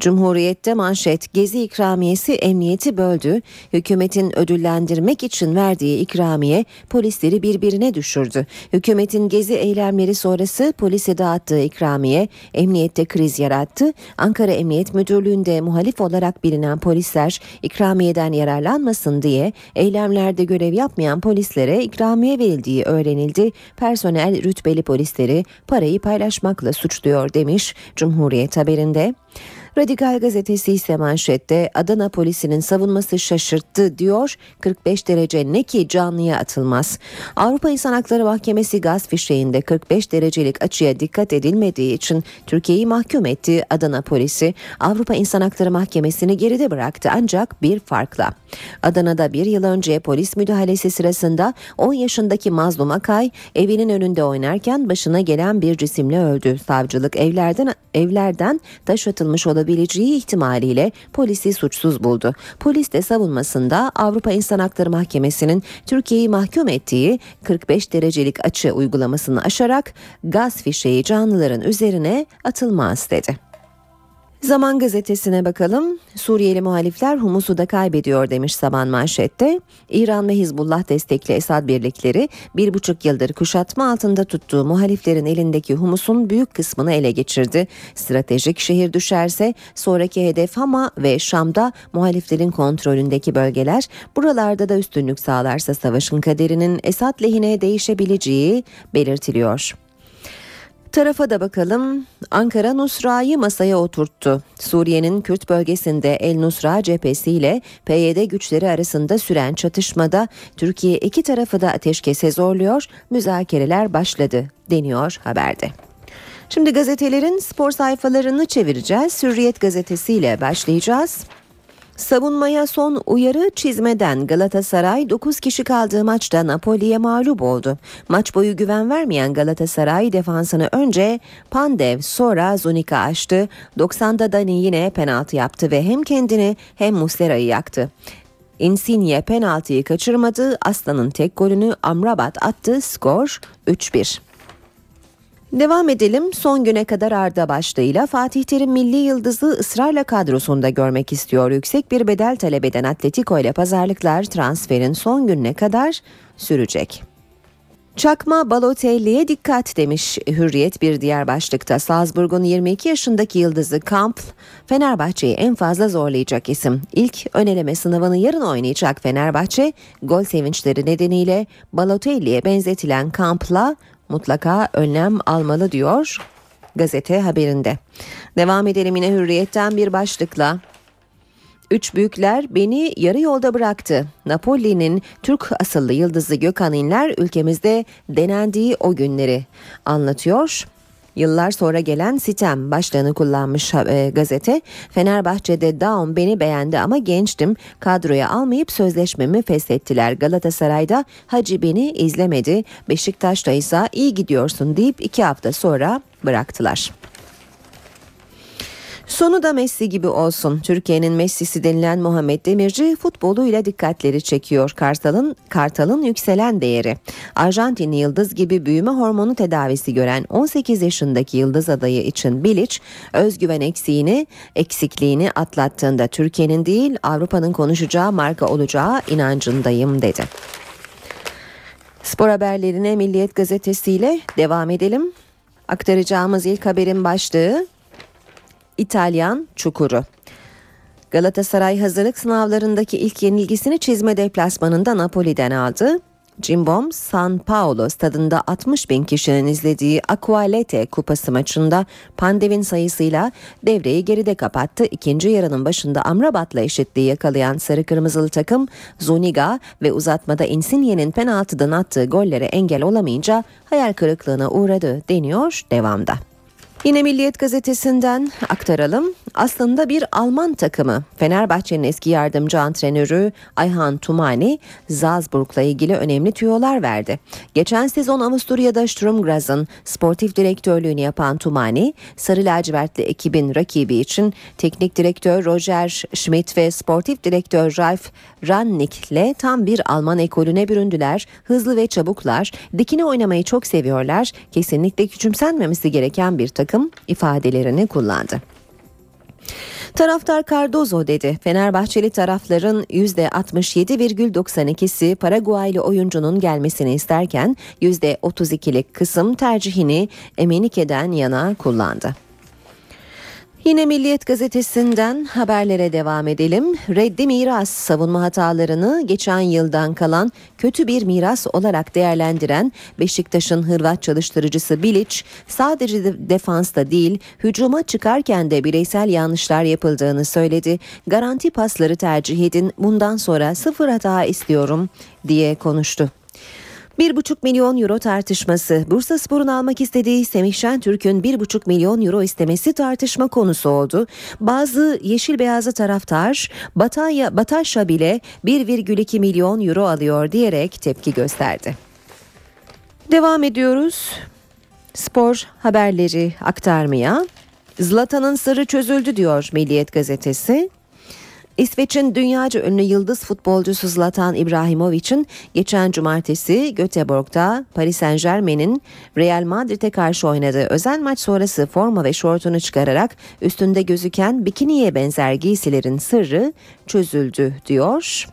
Cumhuriyette manşet gezi ikramiyesi emniyeti böldü. Hükümetin ödüllendirmek için verdiği ikramiye polisleri birbirine düşürdü. Hükümetin gezi eylemleri sonrası polise dağıttığı ikramiye emniyette kriz yarattı. Ankara Emniyet Müdürlüğü'nde muhalif olarak bilinen polisler ikramiyeden yararlanmasın diye eylemlerde görev yapmayan polislere ikramiye verildiği öğrenildi. Personel rütbeli polisleri parayı paylaşmakla suçluyor demiş Cumhuriyet haberinde. Radikal gazetesi ise manşette Adana polisinin savunması şaşırttı diyor. 45 derece ne ki canlıya atılmaz. Avrupa İnsan Hakları Mahkemesi gaz fişeğinde 45 derecelik açıya dikkat edilmediği için Türkiye'yi mahkum etti. Adana polisi Avrupa İnsan Hakları Mahkemesi'ni geride bıraktı ancak bir farkla. Adana'da bir yıl önce polis müdahalesi sırasında 10 yaşındaki Mazlum Akay evinin önünde oynarken başına gelen bir cisimle öldü. Savcılık evlerden evlerden taş atılmış olabileceği ihtimaliyle polisi suçsuz buldu. Polis de savunmasında Avrupa İnsan Hakları Mahkemesi'nin Türkiye'yi mahkum ettiği 45 derecelik açı uygulamasını aşarak gaz fişeği canlıların üzerine atılmaz dedi. Zaman gazetesine bakalım. Suriyeli muhalifler Humus'u da kaybediyor demiş Saban manşette. İran ve Hizbullah destekli Esad birlikleri bir buçuk yıldır kuşatma altında tuttuğu muhaliflerin elindeki Humus'un büyük kısmını ele geçirdi. Stratejik şehir düşerse sonraki hedef Hama ve Şam'da muhaliflerin kontrolündeki bölgeler buralarda da üstünlük sağlarsa savaşın kaderinin Esad lehine değişebileceği belirtiliyor. Tarafa da bakalım. Ankara Nusra'yı masaya oturttu. Suriye'nin Kürt bölgesinde El Nusra cephesiyle PYD güçleri arasında süren çatışmada Türkiye iki tarafı da ateşkese zorluyor. Müzakereler başladı deniyor haberde. Şimdi gazetelerin spor sayfalarını çevireceğiz. Hürriyet gazetesiyle başlayacağız. Savunmaya son uyarı çizmeden Galatasaray 9 kişi kaldığı maçta Napoli'ye mağlup oldu. Maç boyu güven vermeyen Galatasaray defansını önce Pandev sonra Zunika açtı. 90'da Dani yine penaltı yaptı ve hem kendini hem Muslera'yı yaktı. Insigne penaltıyı kaçırmadı. Aslan'ın tek golünü Amrabat attı. Skor 3-1. Devam edelim. Son güne kadar Arda başlığıyla Fatih Terim milli yıldızı ısrarla kadrosunda görmek istiyor. Yüksek bir bedel talep eden Atletico ile pazarlıklar transferin son gününe kadar sürecek. Çakma Balotelli'ye dikkat demiş Hürriyet bir diğer başlıkta. Salzburg'un 22 yaşındaki yıldızı Kamp, Fenerbahçe'yi en fazla zorlayacak isim. İlk öneleme sınavını yarın oynayacak Fenerbahçe, gol sevinçleri nedeniyle Balotelli'ye benzetilen Kamp'la mutlaka önlem almalı diyor gazete haberinde. Devam edelim yine hürriyetten bir başlıkla. Üç büyükler beni yarı yolda bıraktı. Napoli'nin Türk asıllı yıldızı Gökhan İnler ülkemizde denendiği o günleri anlatıyor. Yıllar sonra gelen sitem başlığını kullanmış e, gazete. Fenerbahçe'de Daum beni beğendi ama gençtim. Kadroya almayıp sözleşmemi feshettiler. Galatasaray'da Hacı beni izlemedi. Beşiktaş'ta ise iyi gidiyorsun deyip iki hafta sonra bıraktılar. Sonu da Messi gibi olsun. Türkiye'nin Messi'si denilen Muhammed Demirci futboluyla dikkatleri çekiyor. Kartal'ın Kartal'ın yükselen değeri. Arjantinli yıldız gibi büyüme hormonu tedavisi gören 18 yaşındaki yıldız adayı için Bilic özgüven eksiğini, eksikliğini atlattığında Türkiye'nin değil Avrupa'nın konuşacağı marka olacağı inancındayım dedi. Spor haberlerine Milliyet gazetesiyle devam edelim. Aktaracağımız ilk haberin başlığı İtalyan çukuru. Galatasaray hazırlık sınavlarındaki ilk yenilgisini çizme deplasmanında Napoli'den aldı. Cimbom San Paulo stadında 60 bin kişinin izlediği Aqualete kupası maçında Pandev'in sayısıyla devreyi geride kapattı. İkinci yarının başında Amrabat'la eşitliği yakalayan sarı kırmızılı takım Zuniga ve uzatmada Insigne'nin penaltıdan attığı gollere engel olamayınca hayal kırıklığına uğradı deniyor devamda. Yine Milliyet gazetesinden aktaralım. Aslında bir Alman takımı. Fenerbahçe'nin eski yardımcı antrenörü Ayhan Tumani Salzburg'la ilgili önemli tüyolar verdi. Geçen sezon Avusturya'da Sturm Graz'ın sportif direktörlüğünü yapan Tumani, Sarı Lacivertli ekibin rakibi için teknik direktör Roger Schmidt ve sportif direktör Ralf Rangnick'le tam bir Alman ekolüne büründüler. Hızlı ve çabuklar, dikine oynamayı çok seviyorlar. Kesinlikle küçümsenmemesi gereken bir takım ifadelerini kullandı. Taraftar Cardozo dedi. Fenerbahçeli tarafların %67,92'si Paraguaylı oyuncunun gelmesini isterken %32'lik kısım tercihini Emenike'den yana kullandı. Yine Milliyet gazetesinden haberlere devam edelim. Reddi miras savunma hatalarını geçen yıldan kalan kötü bir miras olarak değerlendiren Beşiktaş'ın Hırvat çalıştırıcısı Bilic sadece de defansta değil hücuma çıkarken de bireysel yanlışlar yapıldığını söyledi. Garanti pasları tercih edin bundan sonra sıfır hata istiyorum diye konuştu. 1,5 milyon euro tartışması. Bursa Spor'un almak istediği Semih Şentürk'ün 1,5 milyon euro istemesi tartışma konusu oldu. Bazı yeşil beyazlı taraftar Bataya, Bataşa bile 1,2 milyon euro alıyor diyerek tepki gösterdi. Devam ediyoruz. Spor haberleri aktarmaya. Zlatan'ın sırrı çözüldü diyor Milliyet gazetesi. İsveç'in dünyaca ünlü yıldız futbolcusu Zlatan İbrahimovic'in geçen cumartesi Göteborg'da Paris Saint Germain'in Real Madrid'e karşı oynadığı özel maç sonrası forma ve şortunu çıkararak üstünde gözüken bikiniye benzer giysilerin sırrı çözüldü diyor.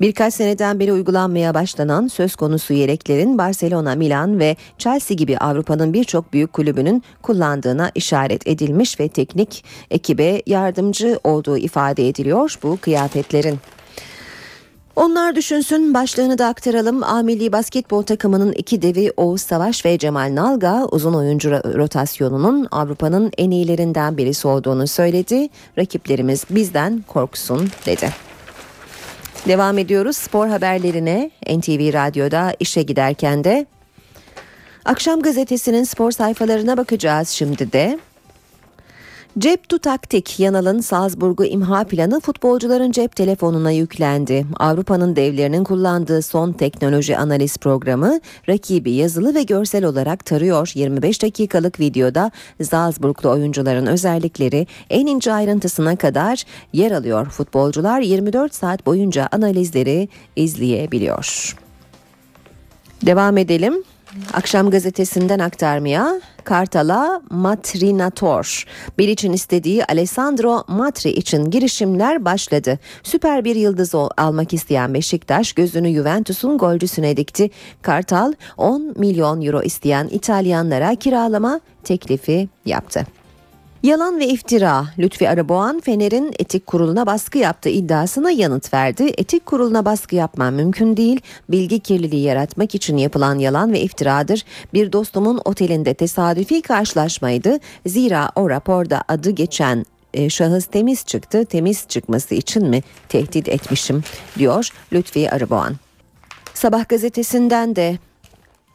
Birkaç seneden beri uygulanmaya başlanan söz konusu yeleklerin Barcelona, Milan ve Chelsea gibi Avrupa'nın birçok büyük kulübünün kullandığına işaret edilmiş ve teknik ekibe yardımcı olduğu ifade ediliyor bu kıyafetlerin. Onlar düşünsün başlığını da aktaralım. A Milli Basketbol takımının iki devi Oğuz Savaş ve Cemal Nalga uzun oyuncu rotasyonunun Avrupa'nın en iyilerinden birisi olduğunu söyledi. Rakiplerimiz bizden korksun dedi. Devam ediyoruz spor haberlerine NTV Radyo'da işe giderken de. Akşam gazetesinin spor sayfalarına bakacağız şimdi de. Cep taktik Yanal'ın Salzburg'u imha planı futbolcuların cep telefonuna yüklendi. Avrupa'nın devlerinin kullandığı son teknoloji analiz programı rakibi yazılı ve görsel olarak tarıyor. 25 dakikalık videoda Salzburglu oyuncuların özellikleri en ince ayrıntısına kadar yer alıyor. Futbolcular 24 saat boyunca analizleri izleyebiliyor. Devam edelim. Akşam gazetesinden aktarmaya Kartal'a Matrinator. Bir için istediği Alessandro Matri için girişimler başladı. Süper bir yıldız almak isteyen Beşiktaş gözünü Juventus'un golcüsüne dikti. Kartal 10 milyon euro isteyen İtalyanlara kiralama teklifi yaptı. Yalan ve iftira. Lütfi Araboğan Fener'in etik kuruluna baskı yaptığı iddiasına yanıt verdi. Etik kuruluna baskı yapmam mümkün değil. Bilgi kirliliği yaratmak için yapılan yalan ve iftiradır. Bir dostumun otelinde tesadüfi karşılaşmaydı. Zira o raporda adı geçen e, şahıs temiz çıktı. Temiz çıkması için mi tehdit etmişim diyor Lütfi Arıboğan. Sabah gazetesinden de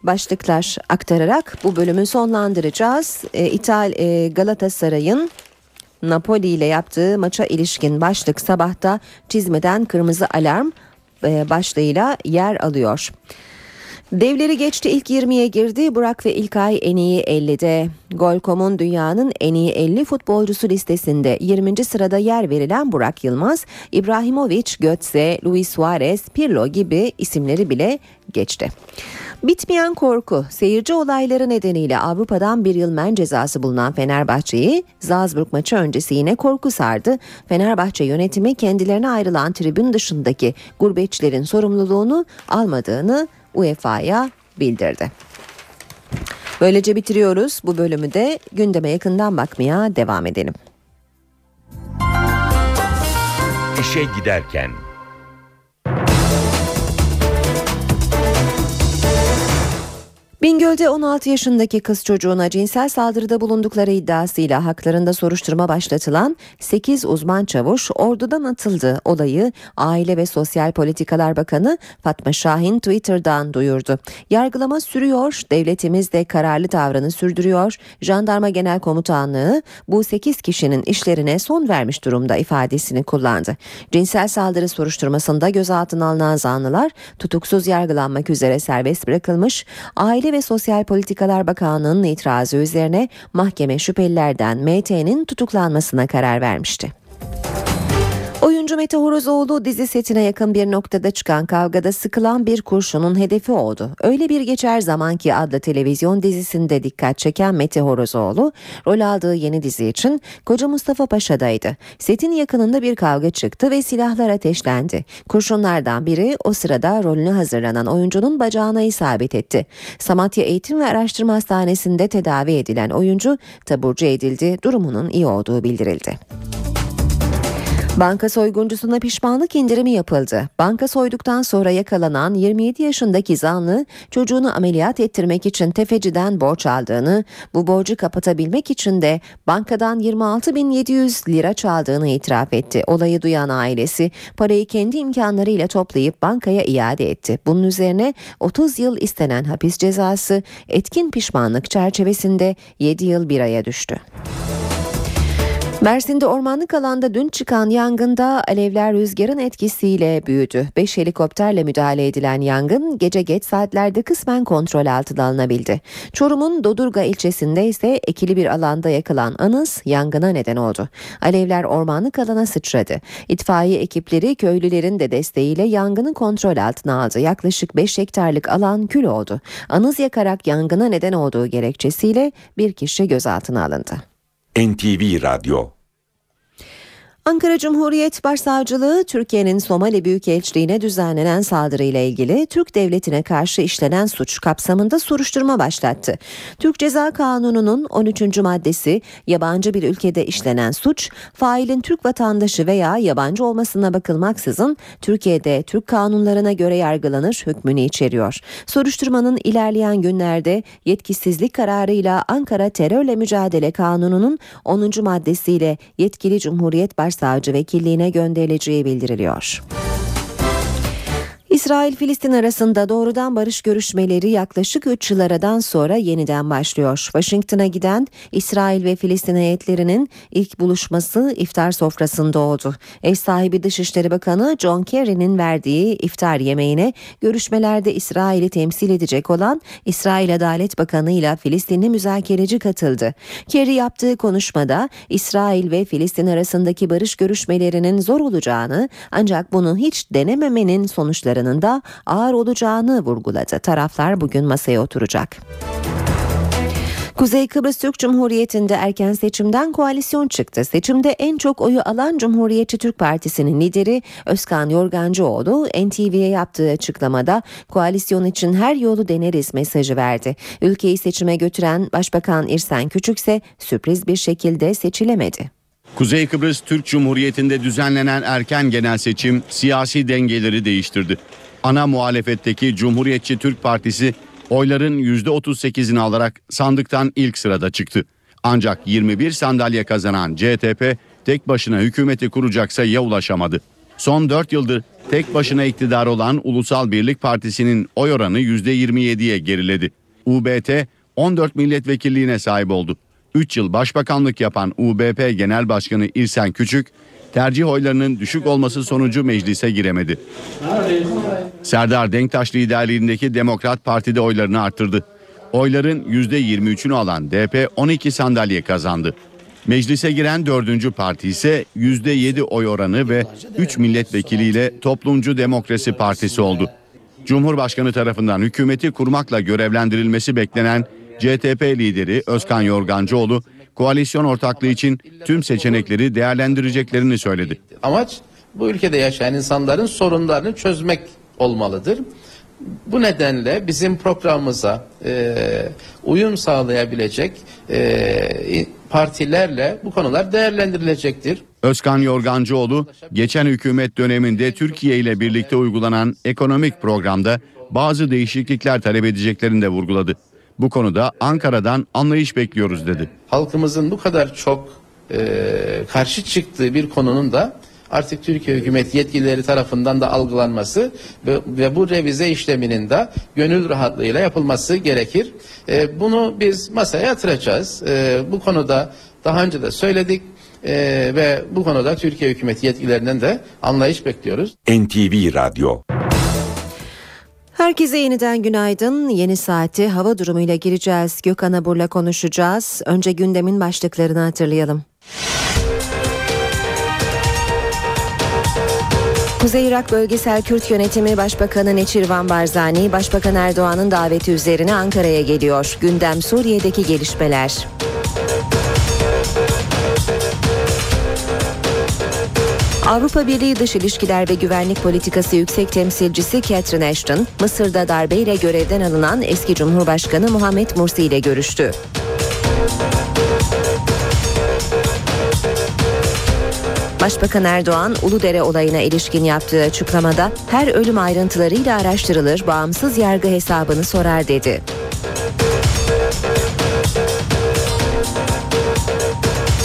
başlıklar aktararak bu bölümü sonlandıracağız. E, İtal e, Galatasaray'ın Napoli ile yaptığı maça ilişkin başlık sabahta çizmeden kırmızı alarm e, başlığıyla yer alıyor. Devleri geçti ilk 20'ye girdi. Burak ve İlkay en iyi 50'de. Gol.com'un dünyanın en iyi 50 futbolcusu listesinde 20. sırada yer verilen Burak Yılmaz, İbrahimovic, Götze, Luis Suarez, Pirlo gibi isimleri bile geçti. Bitmeyen korku, seyirci olayları nedeniyle Avrupa'dan bir yıl men cezası bulunan Fenerbahçe'yi Salzburg maçı öncesi yine korku sardı. Fenerbahçe yönetimi kendilerine ayrılan tribün dışındaki gurbetçilerin sorumluluğunu almadığını UEFA'ya bildirdi. Böylece bitiriyoruz bu bölümü de gündeme yakından bakmaya devam edelim. İşe giderken Bingöl'de 16 yaşındaki kız çocuğuna cinsel saldırıda bulundukları iddiasıyla haklarında soruşturma başlatılan 8 uzman çavuş ordudan atıldı. Olayı Aile ve Sosyal Politikalar Bakanı Fatma Şahin Twitter'dan duyurdu. Yargılama sürüyor, devletimiz de kararlı tavrını sürdürüyor. Jandarma Genel Komutanlığı bu 8 kişinin işlerine son vermiş durumda ifadesini kullandı. Cinsel saldırı soruşturmasında gözaltına alınan zanlılar tutuksuz yargılanmak üzere serbest bırakılmış. Ve Sosyal Politikalar Bakanlığı'nın itirazı üzerine mahkeme şüphelilerden MT'nin tutuklanmasına karar vermişti. Oyuncu Mete Horozoğlu dizi setine yakın bir noktada çıkan kavgada sıkılan bir kurşunun hedefi oldu. Öyle bir geçer zaman ki adlı televizyon dizisinde dikkat çeken Mete Horozoğlu rol aldığı yeni dizi için Koca Mustafa Paşa'daydı. Setin yakınında bir kavga çıktı ve silahlar ateşlendi. Kurşunlardan biri o sırada rolünü hazırlanan oyuncunun bacağına isabet etti. Samatya Eğitim ve Araştırma Hastanesi'nde tedavi edilen oyuncu taburcu edildi. Durumunun iyi olduğu bildirildi. Banka soyguncusuna pişmanlık indirimi yapıldı. Banka soyduktan sonra yakalanan 27 yaşındaki zanlı çocuğunu ameliyat ettirmek için tefeciden borç aldığını, bu borcu kapatabilmek için de bankadan 26.700 lira çaldığını itiraf etti. Olayı duyan ailesi parayı kendi imkanlarıyla toplayıp bankaya iade etti. Bunun üzerine 30 yıl istenen hapis cezası etkin pişmanlık çerçevesinde 7 yıl bir aya düştü. Mersin'de ormanlık alanda dün çıkan yangında alevler rüzgarın etkisiyle büyüdü. 5 helikopterle müdahale edilen yangın gece geç saatlerde kısmen kontrol altına alınabildi. Çorum'un Dodurga ilçesinde ise ekili bir alanda yakılan anız yangına neden oldu. Alevler ormanlık alana sıçradı. İtfaiye ekipleri köylülerin de desteğiyle yangını kontrol altına aldı. Yaklaşık 5 hektarlık alan kül oldu. Anız yakarak yangına neden olduğu gerekçesiyle bir kişi gözaltına alındı. NTV Radyo Ankara Cumhuriyet Başsavcılığı Türkiye'nin Somali Büyükelçiliğine düzenlenen saldırıyla ilgili Türk Devleti'ne karşı işlenen suç kapsamında soruşturma başlattı. Türk Ceza Kanunu'nun 13. maddesi yabancı bir ülkede işlenen suç, failin Türk vatandaşı veya yabancı olmasına bakılmaksızın Türkiye'de Türk kanunlarına göre yargılanır hükmünü içeriyor. Soruşturmanın ilerleyen günlerde yetkisizlik kararıyla Ankara Terörle Mücadele Kanunu'nun 10. maddesiyle yetkili Cumhuriyet Başsavcılığı Başsavcı Vekilliğine gönderileceği bildiriliyor. İsrail-Filistin arasında doğrudan barış görüşmeleri yaklaşık 3 yıl aradan sonra yeniden başlıyor. Washington'a giden İsrail ve Filistin heyetlerinin ilk buluşması iftar sofrasında oldu. Ev sahibi Dışişleri Bakanı John Kerry'nin verdiği iftar yemeğine görüşmelerde İsrail'i temsil edecek olan İsrail Adalet Bakanı ile Filistinli müzakereci katıldı. Kerry yaptığı konuşmada İsrail ve Filistin arasındaki barış görüşmelerinin zor olacağını ancak bunu hiç denememenin sonuçlarını da ağır olacağını vurguladı. Taraflar bugün masaya oturacak. Kuzey Kıbrıs Türk Cumhuriyeti'nde erken seçimden koalisyon çıktı. Seçimde en çok oyu alan Cumhuriyetçi Türk Partisi'nin lideri Özkan Yorgancıoğlu NTV'ye yaptığı açıklamada koalisyon için her yolu deneriz mesajı verdi. Ülkeyi seçime götüren Başbakan İrsen Küçük ise sürpriz bir şekilde seçilemedi. Kuzey Kıbrıs Türk Cumhuriyeti'nde düzenlenen erken genel seçim siyasi dengeleri değiştirdi. Ana muhalefetteki Cumhuriyetçi Türk Partisi oyların %38'ini alarak sandıktan ilk sırada çıktı. Ancak 21 sandalye kazanan CTP tek başına hükümeti kuracaksa ya ulaşamadı. Son 4 yıldır tek başına iktidar olan Ulusal Birlik Partisi'nin oy oranı %27'ye geriledi. UBT 14 milletvekilliğine sahip oldu. 3 yıl başbakanlık yapan UBP Genel Başkanı İrsen Küçük tercih oylarının düşük olması sonucu meclise giremedi. Serdar Denktaş liderliğindeki Demokrat Parti'de oylarını arttırdı. Oyların %23'ünü alan DP 12 sandalye kazandı. Meclise giren dördüncü parti ise %7 oy oranı ve 3 milletvekiliyle Toplumcu Demokrasi Partisi oldu. Cumhurbaşkanı tarafından hükümeti kurmakla görevlendirilmesi beklenen CTP lideri Özkan Yorgancıoğlu koalisyon ortaklığı için tüm seçenekleri değerlendireceklerini söyledi. Amaç bu ülkede yaşayan insanların sorunlarını çözmek olmalıdır. Bu nedenle bizim programımıza e, uyum sağlayabilecek e, partilerle bu konular değerlendirilecektir. Özkan Yorgancıoğlu geçen hükümet döneminde Türkiye ile birlikte uygulanan ekonomik programda bazı değişiklikler talep edeceklerini de vurguladı. Bu konuda Ankara'dan anlayış bekliyoruz dedi. Halkımızın bu kadar çok e, karşı çıktığı bir konunun da artık Türkiye hükümet yetkilileri tarafından da algılanması ve, ve bu revize işleminin de gönül rahatlığıyla yapılması gerekir. E, bunu biz masaya yatıracağız. E, bu konuda daha önce de söyledik e, ve bu konuda Türkiye hükümet yetkililerinden de anlayış bekliyoruz. NTV Radyo Herkese yeniden günaydın. Yeni saati hava durumuyla gireceğiz. Gökhan Abur'la konuşacağız. Önce gündemin başlıklarını hatırlayalım. Kuzey Irak Bölgesel Kürt Yönetimi Başbakanı Neçirvan Barzani, Başbakan Erdoğan'ın daveti üzerine Ankara'ya geliyor. Gündem Suriye'deki gelişmeler. Avrupa Birliği Dış İlişkiler ve Güvenlik Politikası Yüksek Temsilcisi Catherine Ashton, Mısır'da darbeyle görevden alınan eski Cumhurbaşkanı Muhammed Mursi ile görüştü. Başbakan Erdoğan, Uludere olayına ilişkin yaptığı açıklamada her ölüm ayrıntılarıyla araştırılır, bağımsız yargı hesabını sorar dedi.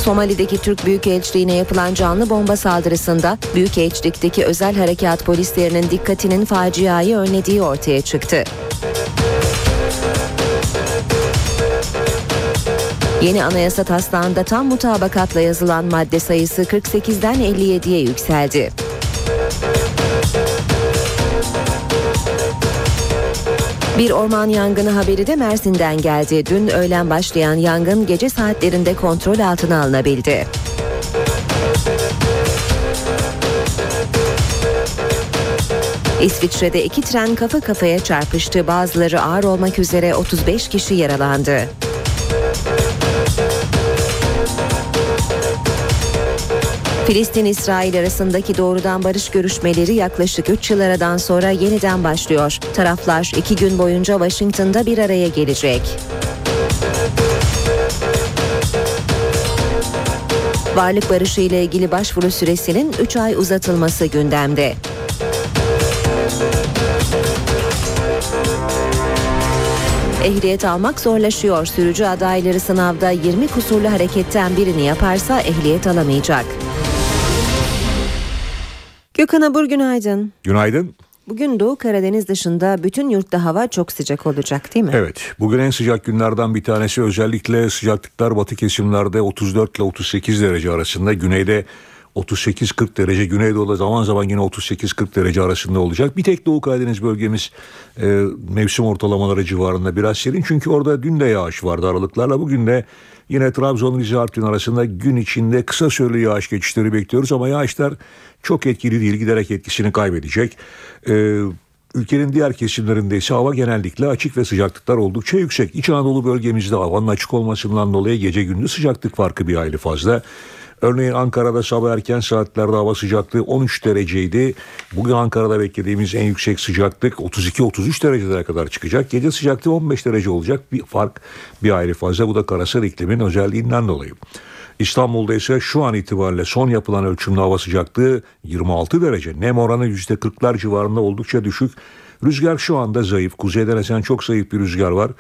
Somali'deki Türk Büyükelçiliğine yapılan canlı bomba saldırısında Büyükelçilik'teki özel harekat polislerinin dikkatinin faciayı önlediği ortaya çıktı. Yeni anayasa taslağında tam mutabakatla yazılan madde sayısı 48'den 57'ye yükseldi. Bir orman yangını haberi de Mersin'den geldi. Dün öğlen başlayan yangın gece saatlerinde kontrol altına alınabildi. İsviçre'de iki tren kafa kafaya çarpıştı. Bazıları ağır olmak üzere 35 kişi yaralandı. Filistin-İsrail arasındaki doğrudan barış görüşmeleri yaklaşık 3 yıl aradan sonra yeniden başlıyor. Taraflar iki gün boyunca Washington'da bir araya gelecek. Varlık barışı ile ilgili başvuru süresinin 3 ay uzatılması gündemde. Ehliyet almak zorlaşıyor. Sürücü adayları sınavda 20 kusurlu hareketten birini yaparsa ehliyet alamayacak. Gökhan Abur günaydın. Günaydın. Bugün Doğu Karadeniz dışında bütün yurtta hava çok sıcak olacak değil mi? Evet. Bugün en sıcak günlerden bir tanesi özellikle sıcaklıklar batı kesimlerde 34 ile 38 derece arasında. Güneyde 38-40 derece Güneydoğu'da zaman zaman yine 38-40 derece arasında olacak. Bir tek Doğu Karadeniz bölgemiz e, mevsim ortalamaları civarında biraz serin. Çünkü orada dün de yağış vardı aralıklarla. Bugün de yine Trabzon Rize Artvin arasında gün içinde kısa süreli yağış geçişleri bekliyoruz. Ama yağışlar çok etkili değil giderek etkisini kaybedecek. E, Ülkenin diğer kesimlerinde ise hava genellikle açık ve sıcaklıklar oldukça yüksek. İç Anadolu bölgemizde havanın açık olmasından dolayı gece gündüz sıcaklık farkı bir hayli fazla. Örneğin Ankara'da sabah erken saatlerde hava sıcaklığı 13 dereceydi. Bugün Ankara'da beklediğimiz en yüksek sıcaklık 32-33 derecelere kadar çıkacak. Gece sıcaklığı 15 derece olacak. Bir fark bir ayrı fazla. Bu da karasal iklimin özelliğinden dolayı. İstanbul'da ise şu an itibariyle son yapılan ölçümde hava sıcaklığı 26 derece. Nem oranı %40'lar civarında oldukça düşük. Rüzgar şu anda zayıf. Kuzeyden esen çok zayıf bir rüzgar var.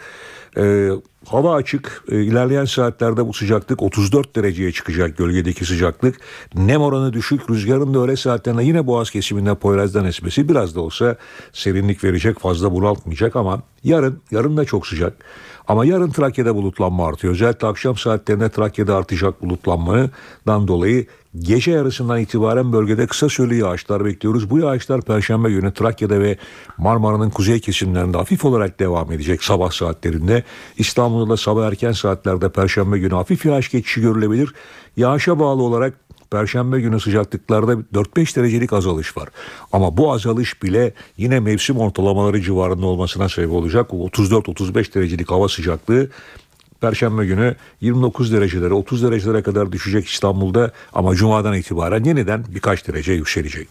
Ee, hava açık. Ee, ilerleyen saatlerde bu sıcaklık 34 dereceye çıkacak gölgedeki sıcaklık. Nem oranı düşük. Rüzgarın da öğle saatlerinde yine boğaz kesiminde Poyraz'dan esmesi biraz da olsa serinlik verecek. Fazla bunaltmayacak ama yarın, yarın da çok sıcak. Ama yarın Trakya'da bulutlanma artıyor. Özellikle akşam saatlerinde Trakya'da artacak bulutlanmadan dolayı gece yarısından itibaren bölgede kısa süreli yağışlar bekliyoruz. Bu yağışlar Perşembe günü Trakya'da ve Marmara'nın kuzey kesimlerinde hafif olarak devam edecek sabah saatlerinde. İstanbul'da sabah erken saatlerde Perşembe günü hafif yağış geçişi görülebilir. Yağışa bağlı olarak Perşembe günü sıcaklıklarda 4-5 derecelik azalış var. Ama bu azalış bile yine mevsim ortalamaları civarında olmasına sebep olacak. 34-35 derecelik hava sıcaklığı Perşembe günü 29 derecelere 30 derecelere kadar düşecek İstanbul'da ama Cuma'dan itibaren yeniden birkaç derece yükselecek.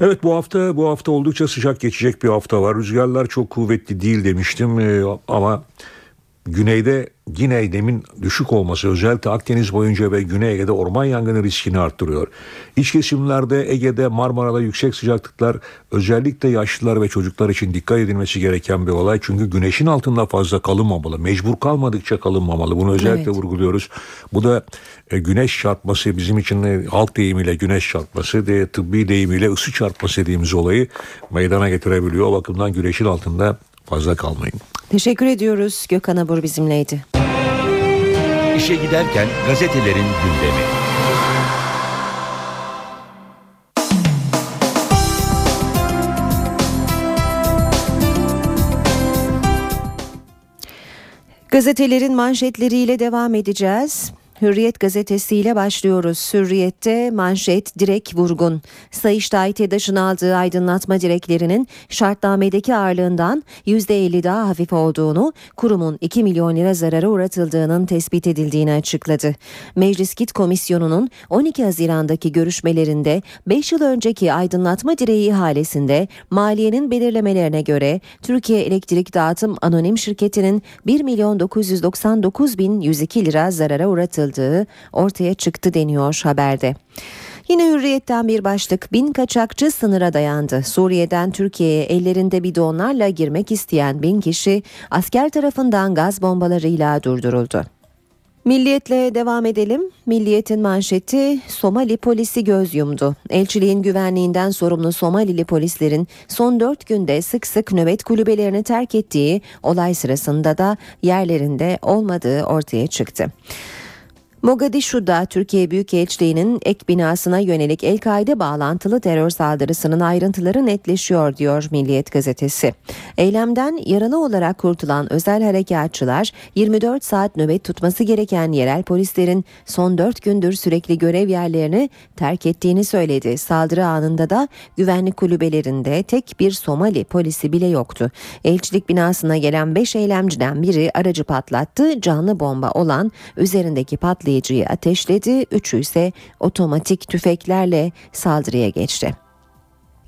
Evet bu hafta bu hafta oldukça sıcak geçecek bir hafta var. Rüzgarlar çok kuvvetli değil demiştim ee, ama güneyde yine demin düşük olması özellikle Akdeniz boyunca ve Güney Ege'de orman yangını riskini arttırıyor. İç kesimlerde Ege'de Marmara'da yüksek sıcaklıklar özellikle yaşlılar ve çocuklar için dikkat edilmesi gereken bir olay. Çünkü güneşin altında fazla kalınmamalı. Mecbur kalmadıkça kalınmamalı. Bunu özellikle evet. vurguluyoruz. Bu da e, güneş çarpması bizim için e, halk deyimiyle güneş çarpması de tıbbi deyimiyle ısı çarpması dediğimiz olayı meydana getirebiliyor. O bakımdan güneşin altında fazla kalmayın. Teşekkür ediyoruz. Gökhan Abur bizimleydi. İşe giderken gazetelerin gündemi. Gazetelerin manşetleriyle devam edeceğiz. Hürriyet gazetesiyle başlıyoruz. Hürriyette manşet direk vurgun. Sayıştay TEDAŞ'ın aldığı aydınlatma direklerinin şartnamedeki ağırlığından %50 daha hafif olduğunu, kurumun 2 milyon lira zarara uğratıldığının tespit edildiğini açıkladı. Meclis Git Komisyonu'nun 12 Haziran'daki görüşmelerinde 5 yıl önceki aydınlatma direği ihalesinde maliyenin belirlemelerine göre Türkiye Elektrik Dağıtım Anonim Şirketi'nin 1 milyon 999 bin 102 lira zarara uğratıldığı ortaya çıktı deniyor haberde. Yine hürriyetten bir başlık bin kaçakçı sınıra dayandı. Suriye'den Türkiye'ye ellerinde bidonlarla girmek isteyen bin kişi asker tarafından gaz bombalarıyla durduruldu. Milliyetle devam edelim. Milliyetin manşeti Somali polisi göz yumdu. Elçiliğin güvenliğinden sorumlu Somalili polislerin son dört günde sık sık nöbet kulübelerini terk ettiği olay sırasında da yerlerinde olmadığı ortaya çıktı. Mogadishu'da Türkiye Büyükelçiliği'nin ek binasına yönelik El-Kaide bağlantılı terör saldırısının ayrıntıları netleşiyor diyor Milliyet gazetesi. Eylemden yaralı olarak kurtulan özel harekatçılar 24 saat nöbet tutması gereken yerel polislerin son 4 gündür sürekli görev yerlerini terk ettiğini söyledi. Saldırı anında da güvenlik kulübelerinde tek bir Somali polisi bile yoktu. Elçilik binasına gelen 5 eylemciden biri aracı patlattı. Canlı bomba olan üzerindeki patlayıcı patlayıcıyı ateşledi, üçü ise otomatik tüfeklerle saldırıya geçti.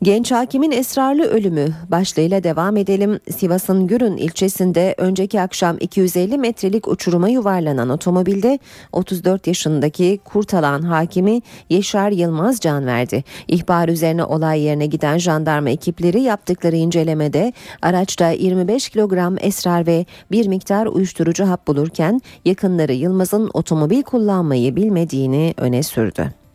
Genç hakimin esrarlı ölümü başlığıyla devam edelim. Sivas'ın Gürün ilçesinde önceki akşam 250 metrelik uçuruma yuvarlanan otomobilde 34 yaşındaki kurtalan hakimi Yaşar Yılmaz can verdi. İhbar üzerine olay yerine giden jandarma ekipleri yaptıkları incelemede araçta 25 kilogram esrar ve bir miktar uyuşturucu hap bulurken yakınları Yılmaz'ın otomobil kullanmayı bilmediğini öne sürdü.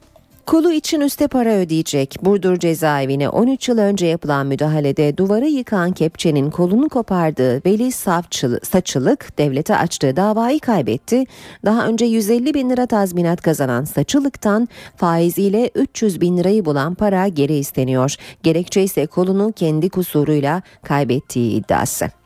Kolu için üste para ödeyecek. Burdur cezaevine 13 yıl önce yapılan müdahalede duvarı yıkan kepçenin kolunu kopardığı Veli Savçılı, Saçılık devlete açtığı davayı kaybetti. Daha önce 150 bin lira tazminat kazanan Saçılık'tan faiziyle 300 bin lirayı bulan para geri isteniyor. Gerekçe ise kolunu kendi kusuruyla kaybettiği iddiası.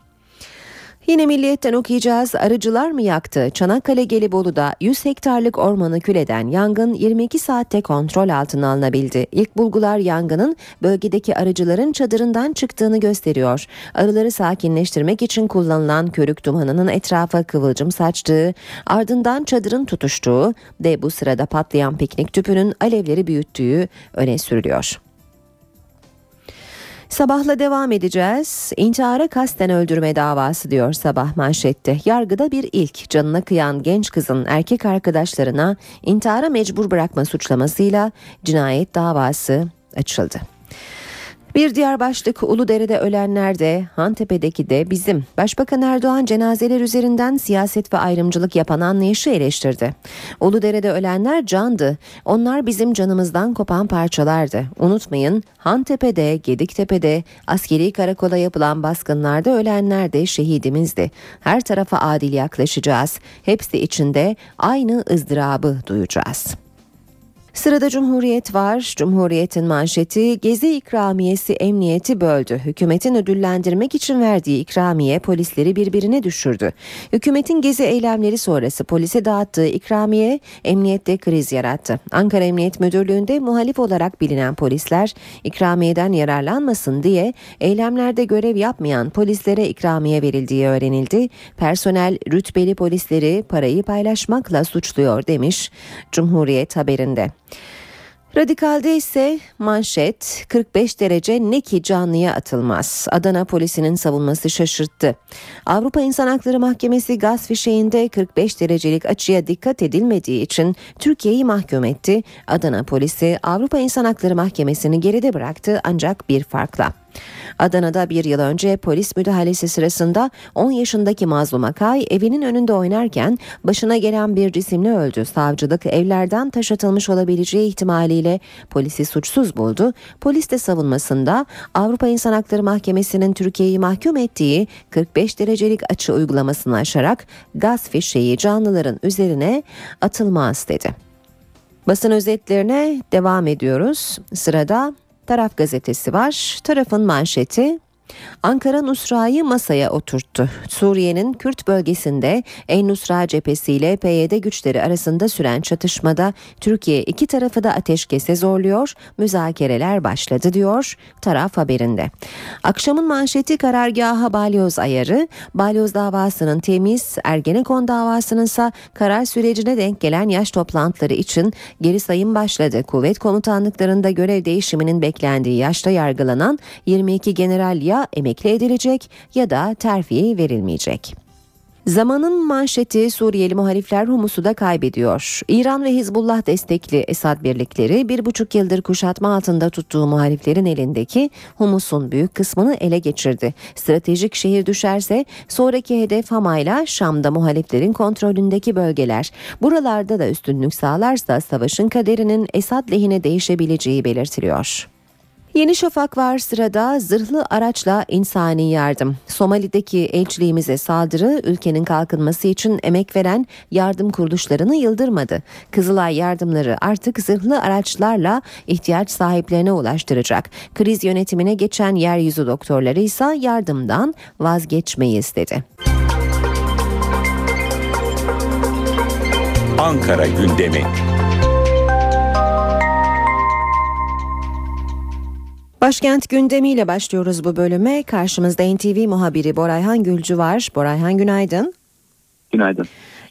Yine milliyetten okuyacağız. Arıcılar mı yaktı? Çanakkale Gelibolu'da 100 hektarlık ormanı küleden yangın 22 saatte kontrol altına alınabildi. İlk bulgular yangının bölgedeki arıcıların çadırından çıktığını gösteriyor. Arıları sakinleştirmek için kullanılan körük dumanının etrafa kıvılcım saçtığı, ardından çadırın tutuştuğu ve bu sırada patlayan piknik tüpünün alevleri büyüttüğü öne sürülüyor. Sabahla devam edeceğiz. İntihara kasten öldürme davası diyor sabah manşette. Yargıda bir ilk canına kıyan genç kızın erkek arkadaşlarına intihara mecbur bırakma suçlamasıyla cinayet davası açıldı. Bir diğer başlık Uludere'de ölenler de Hantepe'deki de bizim. Başbakan Erdoğan cenazeler üzerinden siyaset ve ayrımcılık yapan anlayışı eleştirdi. Uludere'de ölenler candı. Onlar bizim canımızdan kopan parçalardı. Unutmayın Hantepe'de, Gediktepe'de, askeri karakola yapılan baskınlarda ölenler de şehidimizdi. Her tarafa adil yaklaşacağız. Hepsi içinde aynı ızdırabı duyacağız. Sırada Cumhuriyet var. Cumhuriyet'in manşeti Gezi ikramiyesi emniyeti böldü. Hükümetin ödüllendirmek için verdiği ikramiye polisleri birbirine düşürdü. Hükümetin gezi eylemleri sonrası polise dağıttığı ikramiye emniyette kriz yarattı. Ankara Emniyet Müdürlüğü'nde muhalif olarak bilinen polisler ikramiyeden yararlanmasın diye eylemlerde görev yapmayan polislere ikramiye verildiği öğrenildi. Personel rütbeli polisleri parayı paylaşmakla suçluyor demiş Cumhuriyet haberinde. Radikal'de ise manşet 45 derece ne ki canlıya atılmaz. Adana polisinin savunması şaşırttı. Avrupa İnsan Hakları Mahkemesi gaz fişeğinde 45 derecelik açıya dikkat edilmediği için Türkiye'yi mahkum etti. Adana polisi Avrupa İnsan Hakları Mahkemesi'ni geride bıraktı ancak bir farkla. Adana'da bir yıl önce polis müdahalesi sırasında 10 yaşındaki Mazlum Akay evinin önünde oynarken başına gelen bir cisimle öldü. Savcılık evlerden taş atılmış olabileceği ihtimaliyle polisi suçsuz buldu. Polis de savunmasında Avrupa İnsan Hakları Mahkemesi'nin Türkiye'yi mahkum ettiği 45 derecelik açı uygulamasını aşarak gaz fişeği canlıların üzerine atılmaz dedi. Basın özetlerine devam ediyoruz. Sırada Taraf gazetesi var. Tarafın manşeti Ankara Nusra'yı masaya oturttu. Suriye'nin Kürt bölgesinde En-Nusra cephesi ile PYD güçleri arasında süren çatışmada Türkiye iki tarafı da ateşkese zorluyor, müzakereler başladı diyor taraf haberinde. Akşamın manşeti karargaha balyoz ayarı, balyoz davasının temiz, Ergenekon davasının ise karar sürecine denk gelen yaş toplantıları için geri sayım başladı. Kuvvet komutanlıklarında görev değişiminin beklendiği yaşta yargılanan 22 general ya emekli edilecek ya da terfi verilmeyecek. Zamanın manşeti Suriyeli muhalifler Humus'u da kaybediyor. İran ve Hizbullah destekli Esad birlikleri bir buçuk yıldır kuşatma altında tuttuğu muhaliflerin elindeki Humus'un büyük kısmını ele geçirdi. Stratejik şehir düşerse sonraki hedef Hamayla Şam'da muhaliflerin kontrolündeki bölgeler. Buralarda da üstünlük sağlarsa savaşın kaderinin Esad lehine değişebileceği belirtiliyor. Yeni Şafak var sırada zırhlı araçla insani yardım. Somali'deki elçiliğimize saldırı ülkenin kalkınması için emek veren yardım kuruluşlarını yıldırmadı. Kızılay yardımları artık zırhlı araçlarla ihtiyaç sahiplerine ulaştıracak. Kriz yönetimine geçen yeryüzü doktorları ise yardımdan vazgeçmeyi istedi. Ankara gündemi. Başkent gündemiyle başlıyoruz bu bölüme. Karşımızda NTV muhabiri Borayhan Gülcü var. Borayhan günaydın. Günaydın.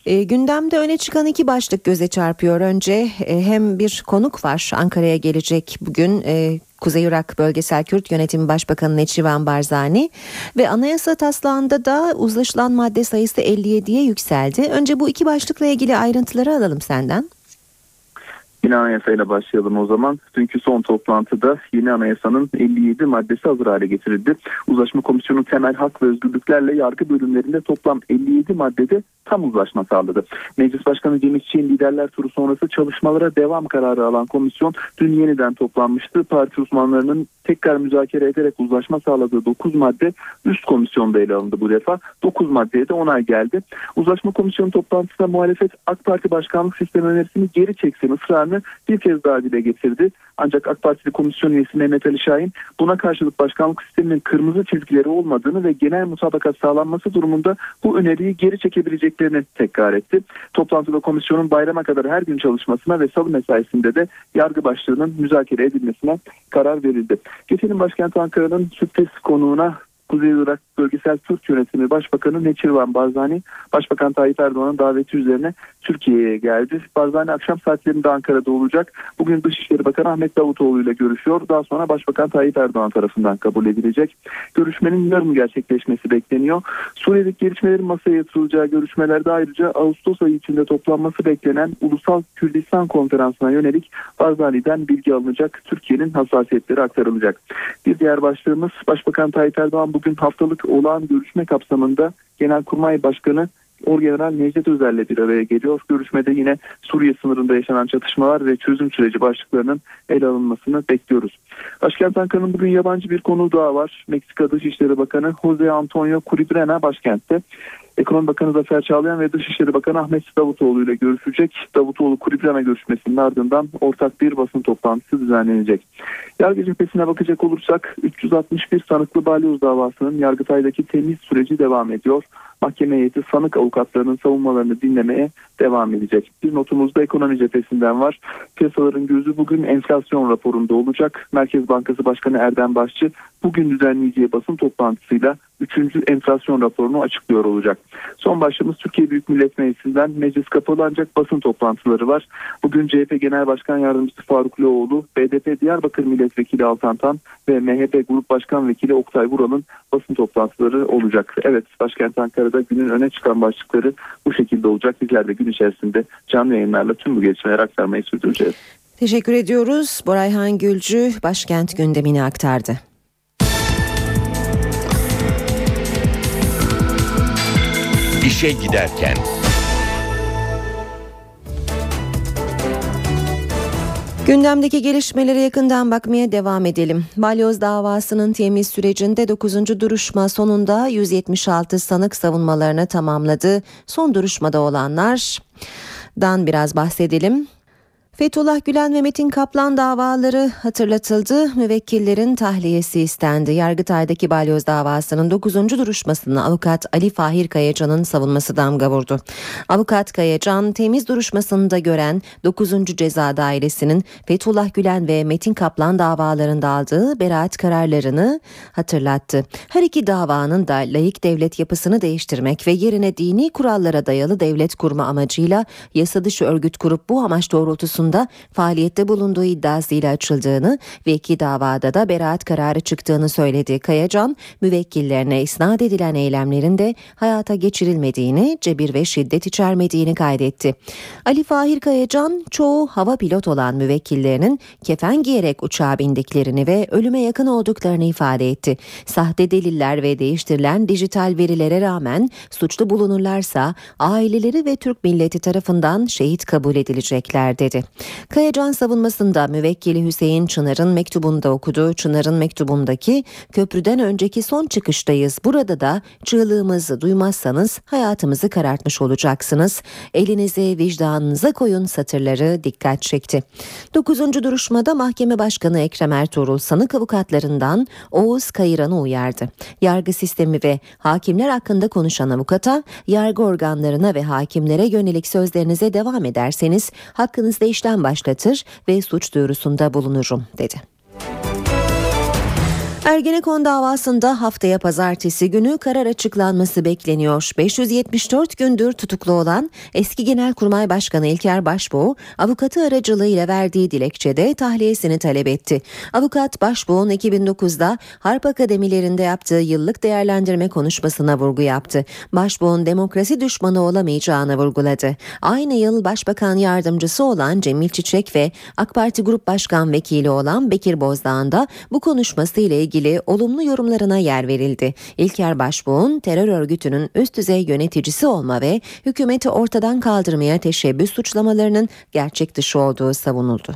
E, gündemde öne çıkan iki başlık göze çarpıyor. Önce e, hem bir konuk var Ankara'ya gelecek bugün e, Kuzey Irak Bölgesel Kürt Yönetimi Başbakanı Neçivan Barzani ve anayasa taslağında da uzlaşılan madde sayısı 57'ye yükseldi. Önce bu iki başlıkla ilgili ayrıntıları alalım senden. Yeni anayasayla başlayalım o zaman. Dünkü son toplantıda yeni anayasanın 57 maddesi hazır hale getirildi. Uzlaşma Komisyonu temel hak ve özgürlüklerle yargı bölümlerinde toplam 57 maddede tam uzlaşma sağladı. Meclis Başkanı Cem İşçi'nin liderler turu sonrası çalışmalara devam kararı alan komisyon dün yeniden toplanmıştı. Parti uzmanlarının tekrar müzakere ederek uzlaşma sağladığı 9 madde üst komisyonda ele alındı bu defa. 9 maddeye de onay geldi. Uzlaşma komisyonu toplantısında muhalefet AK Parti başkanlık sistemi önerisini geri çeksin ısrarını bir kez daha dile getirdi. Ancak AK Partili komisyon üyesi Mehmet Ali Şahin buna karşılık başkanlık sisteminin kırmızı çizgileri olmadığını ve genel mutabakat sağlanması durumunda bu öneriyi geri çekebileceklerini tekrar etti. Toplantıda komisyonun bayrama kadar her gün çalışmasına ve salı mesaisinde de yargı başlığının müzakere edilmesine karar verildi. Geçelim başkent Ankara'nın sürpriz konuğuna Kuzey Irak Bölgesel Türk Yönetimi Başbakanı Neçirvan Barzani, Başbakan Tayyip Erdoğan'ın daveti üzerine Türkiye'ye geldi. Barzani akşam saatlerinde Ankara'da olacak. Bugün Dışişleri Bakanı Ahmet Davutoğlu ile görüşüyor. Daha sonra Başbakan Tayyip Erdoğan tarafından kabul edilecek. Görüşmenin yarın gerçekleşmesi bekleniyor. Suriye'deki gelişmelerin masaya yatırılacağı görüşmelerde ayrıca Ağustos ayı içinde toplanması beklenen Ulusal Kürdistan Konferansı'na yönelik Barzani'den bilgi alınacak. Türkiye'nin hassasiyetleri aktarılacak. Bir diğer başlığımız Başbakan Tayyip Erdoğan bugün haftalık olağan görüşme kapsamında Genelkurmay Başkanı Orgeneral Necdet Özer'le bir araya geliyor. Görüşmede yine Suriye sınırında yaşanan çatışmalar ve çözüm süreci başlıklarının ele alınmasını bekliyoruz. Başkent Ankara'nın bugün yabancı bir konu daha var. Meksika Dışişleri Bakanı Jose Antonio Curibrena başkentte. Ekonomi Bakanı Zafer Çağlayan ve Dışişleri Bakanı Ahmet Davutoğlu ile görüşecek. Davutoğlu Kuribrana görüşmesinin ardından ortak bir basın toplantısı düzenlenecek. Yargı cephesine bakacak olursak 361 sanıklı balyoz davasının Yargıtay'daki temiz süreci devam ediyor. Mahkeme heyeti sanık avukatlarının savunmalarını dinlemeye devam edecek. Bir notumuz da ekonomi cephesinden var. Piyasaların gözü bugün enflasyon raporunda olacak. Merkez Bankası Başkanı Erdem Başçı bugün düzenleyeceği basın toplantısıyla 3. enflasyon raporunu açıklıyor olacak. Son başlığımız Türkiye Büyük Millet Meclisi'nden meclis kapalı ancak basın toplantıları var. Bugün CHP Genel Başkan Yardımcısı Faruk Loğlu, BDP Diyarbakır Milletvekili Altan Tan ve MHP Grup Başkan Vekili Oktay Vural'ın basın toplantıları olacak. Evet başkent Ankara'da günün öne çıkan başlıkları bu şekilde olacak. Bizler de gün içerisinde canlı yayınlarla tüm bu gelişmeleri aktarmayı sürdüreceğiz. Teşekkür ediyoruz. Borayhan Gülcü başkent gündemini aktardı. İşe giderken. Gündemdeki gelişmelere yakından bakmaya devam edelim. Balyoz davasının temiz sürecinde 9. duruşma sonunda 176 sanık savunmalarını tamamladı. Son duruşmada olanlardan biraz bahsedelim. Fethullah Gülen ve Metin Kaplan davaları hatırlatıldı. Müvekkillerin tahliyesi istendi. Yargıtay'daki balyoz davasının 9. duruşmasını avukat Ali Fahir Kayacan'ın savunması damga vurdu. Avukat Kayacan temiz duruşmasını da gören 9. Ceza Dairesi'nin Fethullah Gülen ve Metin Kaplan davalarında aldığı beraat kararlarını hatırlattı. Her iki davanın da layık devlet yapısını değiştirmek ve yerine dini kurallara dayalı devlet kurma amacıyla yasa dışı örgüt kurup bu amaç doğrultusunda faaliyette bulunduğu iddiasıyla açıldığını ve iki davada da beraat kararı çıktığını söyledi. Kayacan, müvekkillerine isnat edilen eylemlerin de hayata geçirilmediğini, cebir ve şiddet içermediğini kaydetti. Ali Fahir Kayacan, çoğu hava pilot olan müvekkillerinin kefen giyerek uçağa bindiklerini ve ölüme yakın olduklarını ifade etti. Sahte deliller ve değiştirilen dijital verilere rağmen suçlu bulunurlarsa aileleri ve Türk milleti tarafından şehit kabul edilecekler dedi. Kayacan savunmasında müvekkili Hüseyin Çınar'ın mektubunda okudu. Çınar'ın mektubundaki köprüden önceki son çıkıştayız. Burada da çığlığımızı duymazsanız hayatımızı karartmış olacaksınız. Elinizi vicdanınıza koyun satırları dikkat çekti. 9. duruşmada mahkeme başkanı Ekrem Ertuğrul sanık avukatlarından Oğuz Kayıran'ı uyardı. Yargı sistemi ve hakimler hakkında konuşan avukata yargı organlarına ve hakimlere yönelik sözlerinize devam ederseniz hakkınızda işlem başlatır ve suç duyurusunda bulunurum dedi. Ergenekon davasında haftaya pazartesi günü karar açıklanması bekleniyor. 574 gündür tutuklu olan eski Genelkurmay Başkanı İlker Başbuğ, avukatı aracılığıyla verdiği dilekçede tahliyesini talep etti. Avukat Başbuğ'un 2009'da Harp Akademilerinde yaptığı yıllık değerlendirme konuşmasına vurgu yaptı. Başbuğ'un demokrasi düşmanı olamayacağını vurguladı. Aynı yıl Başbakan Yardımcısı olan Cemil Çiçek ve AK Parti Grup Başkan Vekili olan Bekir Bozdağ'ın da bu konuşması ile ilgili ilgili olumlu yorumlarına yer verildi. İlker Başbuğ'un terör örgütünün üst düzey yöneticisi olma ve hükümeti ortadan kaldırmaya teşebbüs suçlamalarının gerçek dışı olduğu savunuldu.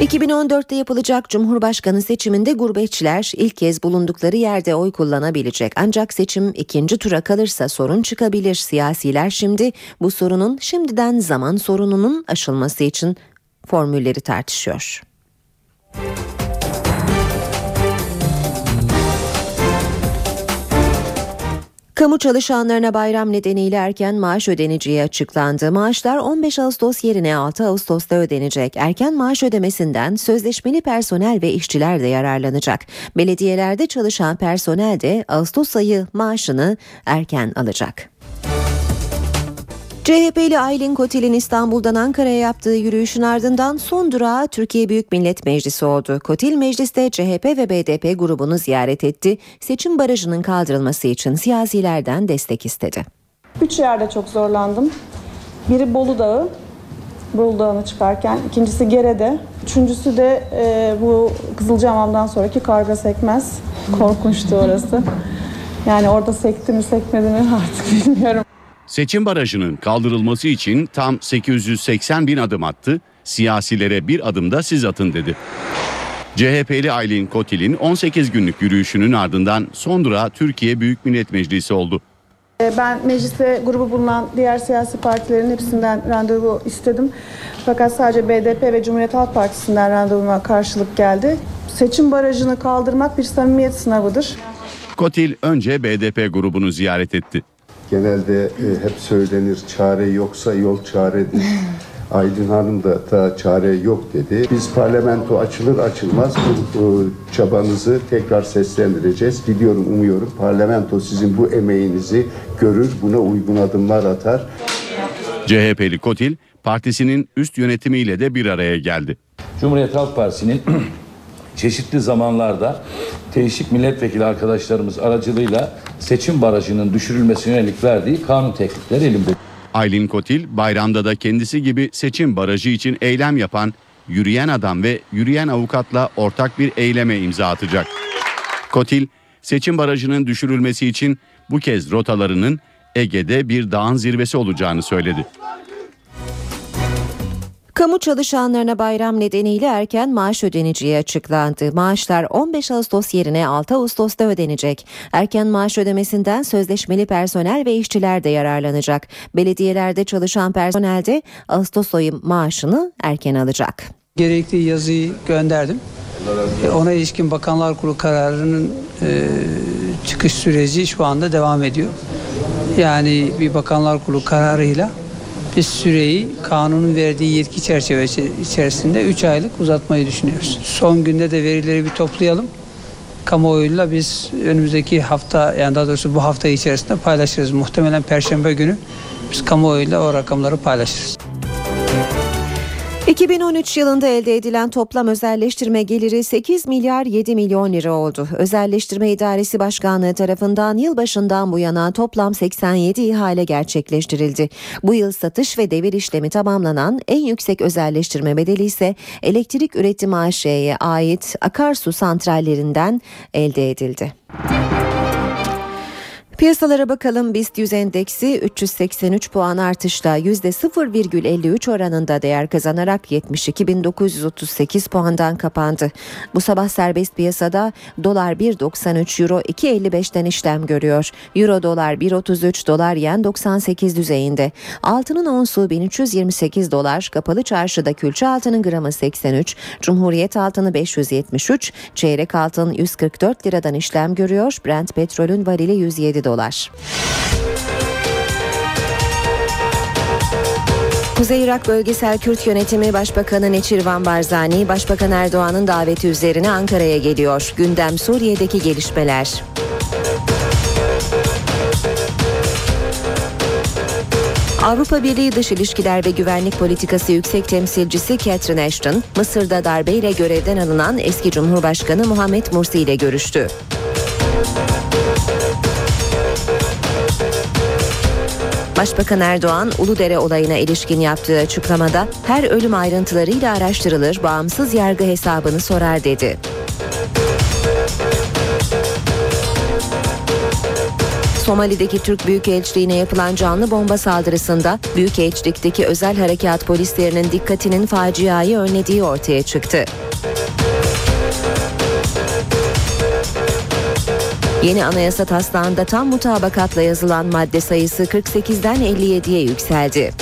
2014'te yapılacak Cumhurbaşkanı seçiminde gurbetçiler ilk kez bulundukları yerde oy kullanabilecek. Ancak seçim ikinci tura kalırsa sorun çıkabilir. Siyasiler şimdi bu sorunun şimdiden zaman sorununun aşılması için formülleri tartışıyor. Kamu çalışanlarına bayram nedeniyle erken maaş ödeneceği açıklandı. Maaşlar 15 Ağustos yerine 6 Ağustos'ta ödenecek. Erken maaş ödemesinden sözleşmeli personel ve işçiler de yararlanacak. Belediyelerde çalışan personel de Ağustos ayı maaşını erken alacak. CHP'li Aylin Kotil'in İstanbul'dan Ankara'ya yaptığı yürüyüşün ardından son durağı Türkiye Büyük Millet Meclisi oldu. Kotil mecliste CHP ve BDP grubunu ziyaret etti. Seçim barajının kaldırılması için siyasilerden destek istedi. Üç yerde çok zorlandım. Biri Bolu Dağı, Bolu Dağı'na çıkarken. ikincisi Gere'de. Üçüncüsü de e, bu Kızılcahamam'dan sonraki Karga Sekmez. Korkunçtu orası. Yani orada sekti mi sekmedi mi artık bilmiyorum. Seçim barajının kaldırılması için tam 880 bin adım attı. Siyasilere bir adımda siz atın dedi. CHP'li Aylin Kotil'in 18 günlük yürüyüşünün ardından son durağı Türkiye Büyük Millet Meclisi oldu. Ben mecliste grubu bulunan diğer siyasi partilerin hepsinden randevu istedim. Fakat sadece BDP ve Cumhuriyet Halk Partisi'nden randevuma karşılık geldi. Seçim barajını kaldırmak bir samimiyet sınavıdır. Kotil önce BDP grubunu ziyaret etti. Genelde e, hep söylenir çare yoksa yol çaredir. Aydın Hanım da da çare yok dedi. Biz parlamento açılır açılmaz bu çabanızı tekrar seslendireceğiz. Biliyorum, umuyorum parlamento sizin bu emeğinizi görür, buna uygun adımlar atar. CHP'li Kotil partisinin üst yönetimiyle de bir araya geldi. Cumhuriyet Halk Partisi'nin çeşitli zamanlarda değişik milletvekili arkadaşlarımız aracılığıyla seçim barajının düşürülmesine yönelik verdiği kanun teklifleri elimde. Aylin Kotil bayramda da kendisi gibi seçim barajı için eylem yapan yürüyen adam ve yürüyen avukatla ortak bir eyleme imza atacak. Kotil seçim barajının düşürülmesi için bu kez rotalarının Ege'de bir dağın zirvesi olacağını söyledi. Kamu çalışanlarına bayram nedeniyle erken maaş ödeneceği açıklandı. Maaşlar 15 Ağustos yerine 6 Ağustos'ta ödenecek. Erken maaş ödemesinden sözleşmeli personel ve işçiler de yararlanacak. Belediyelerde çalışan personel de Ağustos ayı maaşını erken alacak. Gerekli yazıyı gönderdim. E, Ona ilişkin Bakanlar Kurulu kararının e, çıkış süreci şu anda devam ediyor. Yani bir Bakanlar Kurulu kararıyla biz süreyi kanunun verdiği yetki çerçevesi içerisinde 3 aylık uzatmayı düşünüyoruz. Son günde de verileri bir toplayalım. Kamuoyuyla biz önümüzdeki hafta yani daha doğrusu bu hafta içerisinde paylaşırız. Muhtemelen Perşembe günü biz kamuoyuyla o rakamları paylaşırız. 2013 yılında elde edilen toplam özelleştirme geliri 8 milyar 7 milyon lira oldu. Özelleştirme İdaresi Başkanlığı tarafından yılbaşından bu yana toplam 87 ihale gerçekleştirildi. Bu yıl satış ve devir işlemi tamamlanan en yüksek özelleştirme bedeli ise elektrik üretim AŞ'ye ait akarsu santrallerinden elde edildi. Piyasalara bakalım BIST 100 endeksi 383 puan artışla %0,53 oranında değer kazanarak 72.938 puandan kapandı. Bu sabah serbest piyasada dolar 1.93 euro 2.55'ten işlem görüyor. Euro dolar 1.33 dolar yen 98 düzeyinde. Altının onsu 1328 dolar kapalı çarşıda külçe altının gramı 83 Cumhuriyet altını 573 çeyrek altın 144 liradan işlem görüyor. Brent petrolün varili 107 dolar. Kuzey Irak Bölgesel Kürt Yönetimi Başbakanı Neçirvan Barzani, Başbakan Erdoğan'ın daveti üzerine Ankara'ya geliyor. Gündem Suriye'deki gelişmeler. Avrupa Birliği Dış İlişkiler ve Güvenlik Politikası Yüksek Temsilcisi Catherine Ashton, Mısır'da darbeyle görevden alınan eski Cumhurbaşkanı Muhammed Mursi ile görüştü. Başbakan Erdoğan, Uludere olayına ilişkin yaptığı açıklamada her ölüm ayrıntılarıyla araştırılır, bağımsız yargı hesabını sorar dedi. Somali'deki Türk Büyükelçiliğine yapılan canlı bomba saldırısında Büyükelçilik'teki özel harekat polislerinin dikkatinin faciayı önlediği ortaya çıktı. Yeni anayasa taslağında tam mutabakatla yazılan madde sayısı 48'den 57'ye yükseldi.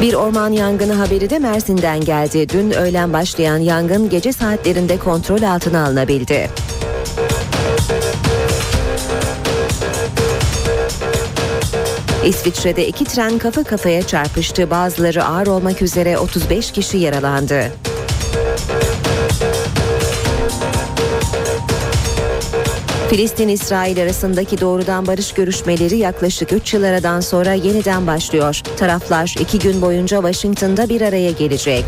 Bir orman yangını haberi de Mersin'den geldi. Dün öğlen başlayan yangın gece saatlerinde kontrol altına alınabildi. İsviçre'de iki tren kafa kafaya çarpıştı. Bazıları ağır olmak üzere 35 kişi yaralandı. Filistin-İsrail arasındaki doğrudan barış görüşmeleri yaklaşık 3 yıl sonra yeniden başlıyor. Taraflar iki gün boyunca Washington'da bir araya gelecek.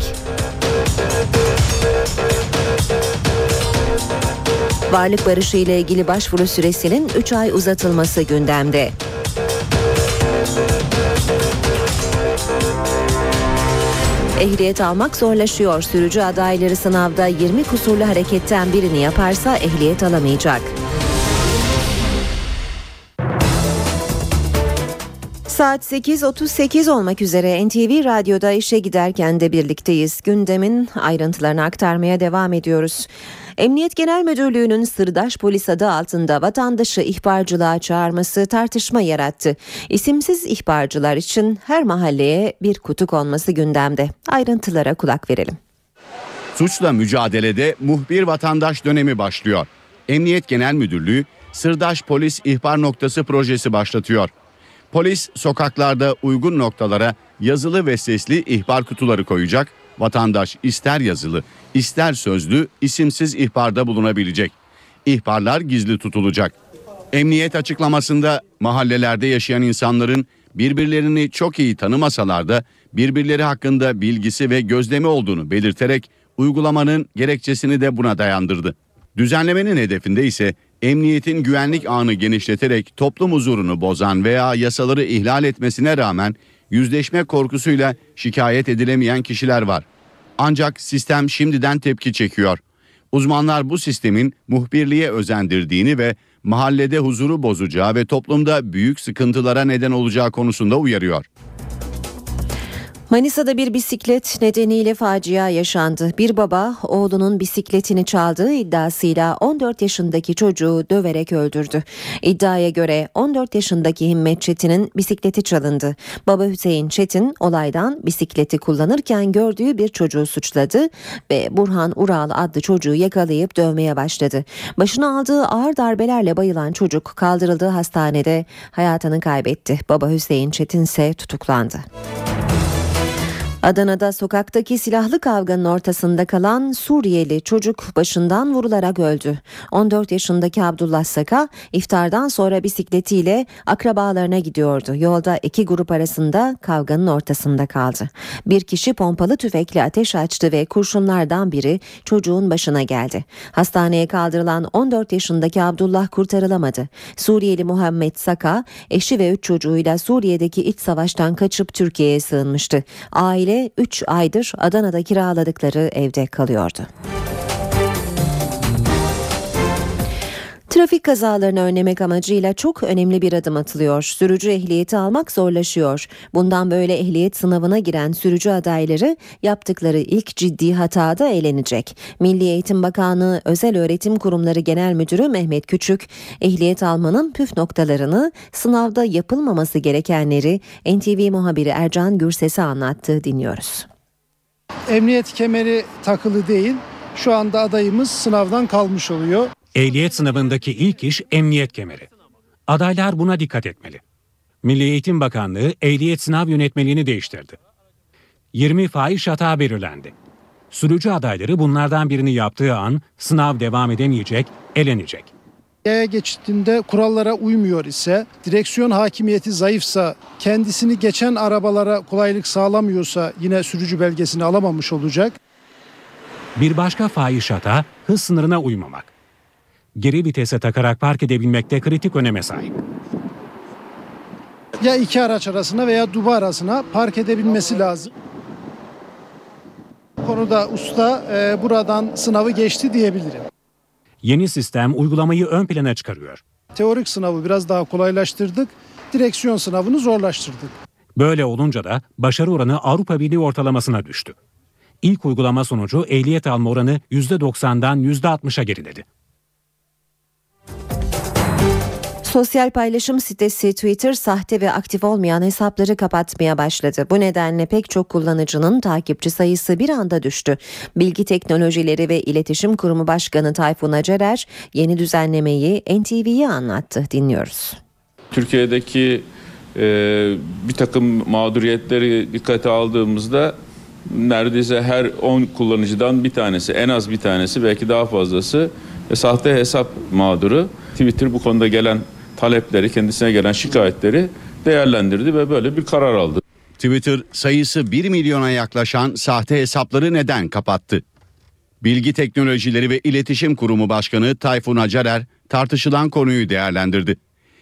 Varlık barışı ile ilgili başvuru süresinin 3 ay uzatılması gündemde. Ehliyet almak zorlaşıyor. Sürücü adayları sınavda 20 kusurlu hareketten birini yaparsa ehliyet alamayacak. Saat 8.38 olmak üzere NTV Radyo'da işe giderken de birlikteyiz. Gündemin ayrıntılarını aktarmaya devam ediyoruz. Emniyet Genel Müdürlüğü'nün sırdaş polis adı altında vatandaşı ihbarcılığa çağırması tartışma yarattı. İsimsiz ihbarcılar için her mahalleye bir kutu konması gündemde. Ayrıntılara kulak verelim. Suçla mücadelede muhbir vatandaş dönemi başlıyor. Emniyet Genel Müdürlüğü Sırdaş Polis İhbar Noktası projesi başlatıyor. Polis sokaklarda uygun noktalara yazılı ve sesli ihbar kutuları koyacak. Vatandaş ister yazılı, ister sözlü, isimsiz ihbarda bulunabilecek. İhbarlar gizli tutulacak. Emniyet açıklamasında mahallelerde yaşayan insanların birbirlerini çok iyi tanımasalar da birbirleri hakkında bilgisi ve gözlemi olduğunu belirterek uygulamanın gerekçesini de buna dayandırdı. Düzenlemenin hedefinde ise emniyetin güvenlik ağını genişleterek toplum huzurunu bozan veya yasaları ihlal etmesine rağmen yüzleşme korkusuyla şikayet edilemeyen kişiler var. Ancak sistem şimdiden tepki çekiyor. Uzmanlar bu sistemin muhbirliğe özendirdiğini ve mahallede huzuru bozacağı ve toplumda büyük sıkıntılara neden olacağı konusunda uyarıyor. Manisa'da bir bisiklet nedeniyle facia yaşandı. Bir baba oğlunun bisikletini çaldığı iddiasıyla 14 yaşındaki çocuğu döverek öldürdü. İddiaya göre 14 yaşındaki Himmet Çetin'in bisikleti çalındı. Baba Hüseyin Çetin olaydan bisikleti kullanırken gördüğü bir çocuğu suçladı ve Burhan Ural adlı çocuğu yakalayıp dövmeye başladı. Başına aldığı ağır darbelerle bayılan çocuk kaldırıldığı hastanede hayatını kaybetti. Baba Hüseyin Çetin ise tutuklandı. Adana'da sokaktaki silahlı kavganın ortasında kalan Suriyeli çocuk başından vurularak öldü. 14 yaşındaki Abdullah Saka iftardan sonra bisikletiyle akrabalarına gidiyordu. Yolda iki grup arasında kavganın ortasında kaldı. Bir kişi pompalı tüfekle ateş açtı ve kurşunlardan biri çocuğun başına geldi. Hastaneye kaldırılan 14 yaşındaki Abdullah kurtarılamadı. Suriyeli Muhammed Saka eşi ve 3 çocuğuyla Suriye'deki iç savaştan kaçıp Türkiye'ye sığınmıştı. Aile 3 aydır Adana'da kiraladıkları evde kalıyordu. Trafik kazalarını önlemek amacıyla çok önemli bir adım atılıyor. Sürücü ehliyeti almak zorlaşıyor. Bundan böyle ehliyet sınavına giren sürücü adayları yaptıkları ilk ciddi hatada eğlenecek. Milli Eğitim Bakanlığı Özel Öğretim Kurumları Genel Müdürü Mehmet Küçük, ehliyet almanın püf noktalarını, sınavda yapılmaması gerekenleri NTV muhabiri Ercan Gürses'e anlattı dinliyoruz. Emniyet kemeri takılı değil. Şu anda adayımız sınavdan kalmış oluyor. Ehliyet sınavındaki ilk iş emniyet kemeri. Adaylar buna dikkat etmeli. Milli Eğitim Bakanlığı ehliyet sınav yönetmeliğini değiştirdi. 20 fahiş hata belirlendi. Sürücü adayları bunlardan birini yaptığı an sınav devam edemeyecek, elenecek. Yaya geçitinde kurallara uymuyor ise, direksiyon hakimiyeti zayıfsa, kendisini geçen arabalara kolaylık sağlamıyorsa yine sürücü belgesini alamamış olacak. Bir başka fahiş hata hız sınırına uymamak. Geri vitese takarak park edebilmekte kritik öneme sahip. Ya iki araç arasına veya duba arasına park edebilmesi lazım. Bu konuda usta e, buradan sınavı geçti diyebilirim. Yeni sistem uygulamayı ön plana çıkarıyor. Teorik sınavı biraz daha kolaylaştırdık, direksiyon sınavını zorlaştırdık. Böyle olunca da başarı oranı Avrupa Birliği ortalamasına düştü. İlk uygulama sonucu ehliyet alma oranı %90'dan %60'a geriledi. Sosyal paylaşım sitesi Twitter sahte ve aktif olmayan hesapları kapatmaya başladı. Bu nedenle pek çok kullanıcının takipçi sayısı bir anda düştü. Bilgi Teknolojileri ve İletişim Kurumu Başkanı Tayfun Acerer yeni düzenlemeyi NTV'ye anlattı. Dinliyoruz. Türkiye'deki e, bir takım mağduriyetleri dikkate aldığımızda neredeyse her 10 kullanıcıdan bir tanesi en az bir tanesi belki daha fazlası e, sahte hesap mağduru. Twitter bu konuda gelen talepleri kendisine gelen şikayetleri değerlendirdi ve böyle bir karar aldı. Twitter sayısı 1 milyona yaklaşan sahte hesapları neden kapattı? Bilgi Teknolojileri ve İletişim Kurumu Başkanı Tayfun Acarer tartışılan konuyu değerlendirdi.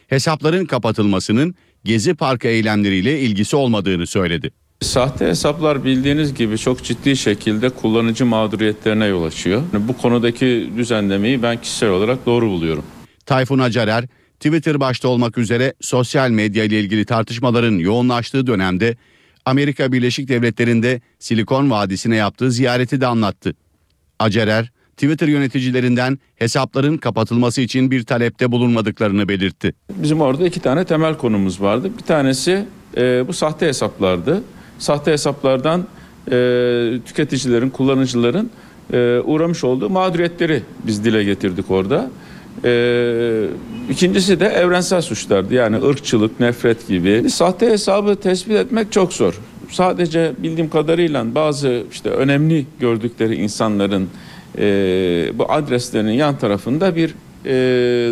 Hesapların kapatılmasının Gezi Parkı eylemleriyle ilgisi olmadığını söyledi. Sahte hesaplar bildiğiniz gibi çok ciddi şekilde kullanıcı mağduriyetlerine yol açıyor. Bu konudaki düzenlemeyi ben kişisel olarak doğru buluyorum. Tayfun Acarer, Twitter başta olmak üzere sosyal medya ile ilgili tartışmaların yoğunlaştığı dönemde Amerika Birleşik Devletleri'nde Silikon Vadisi'ne yaptığı ziyareti de anlattı. Acerer, Twitter yöneticilerinden hesapların kapatılması için bir talepte bulunmadıklarını belirtti. Bizim orada iki tane temel konumuz vardı. Bir tanesi e, bu sahte hesaplardı. Sahte hesaplardan e, tüketicilerin, kullanıcıların e, uğramış olduğu mağduriyetleri biz dile getirdik orada. E, ikincisi de evrensel suçlardı. Yani ırkçılık, nefret gibi. Sahte hesabı tespit etmek çok zor. Sadece bildiğim kadarıyla bazı işte önemli gördükleri insanların e, bu adreslerinin yan tarafında bir e,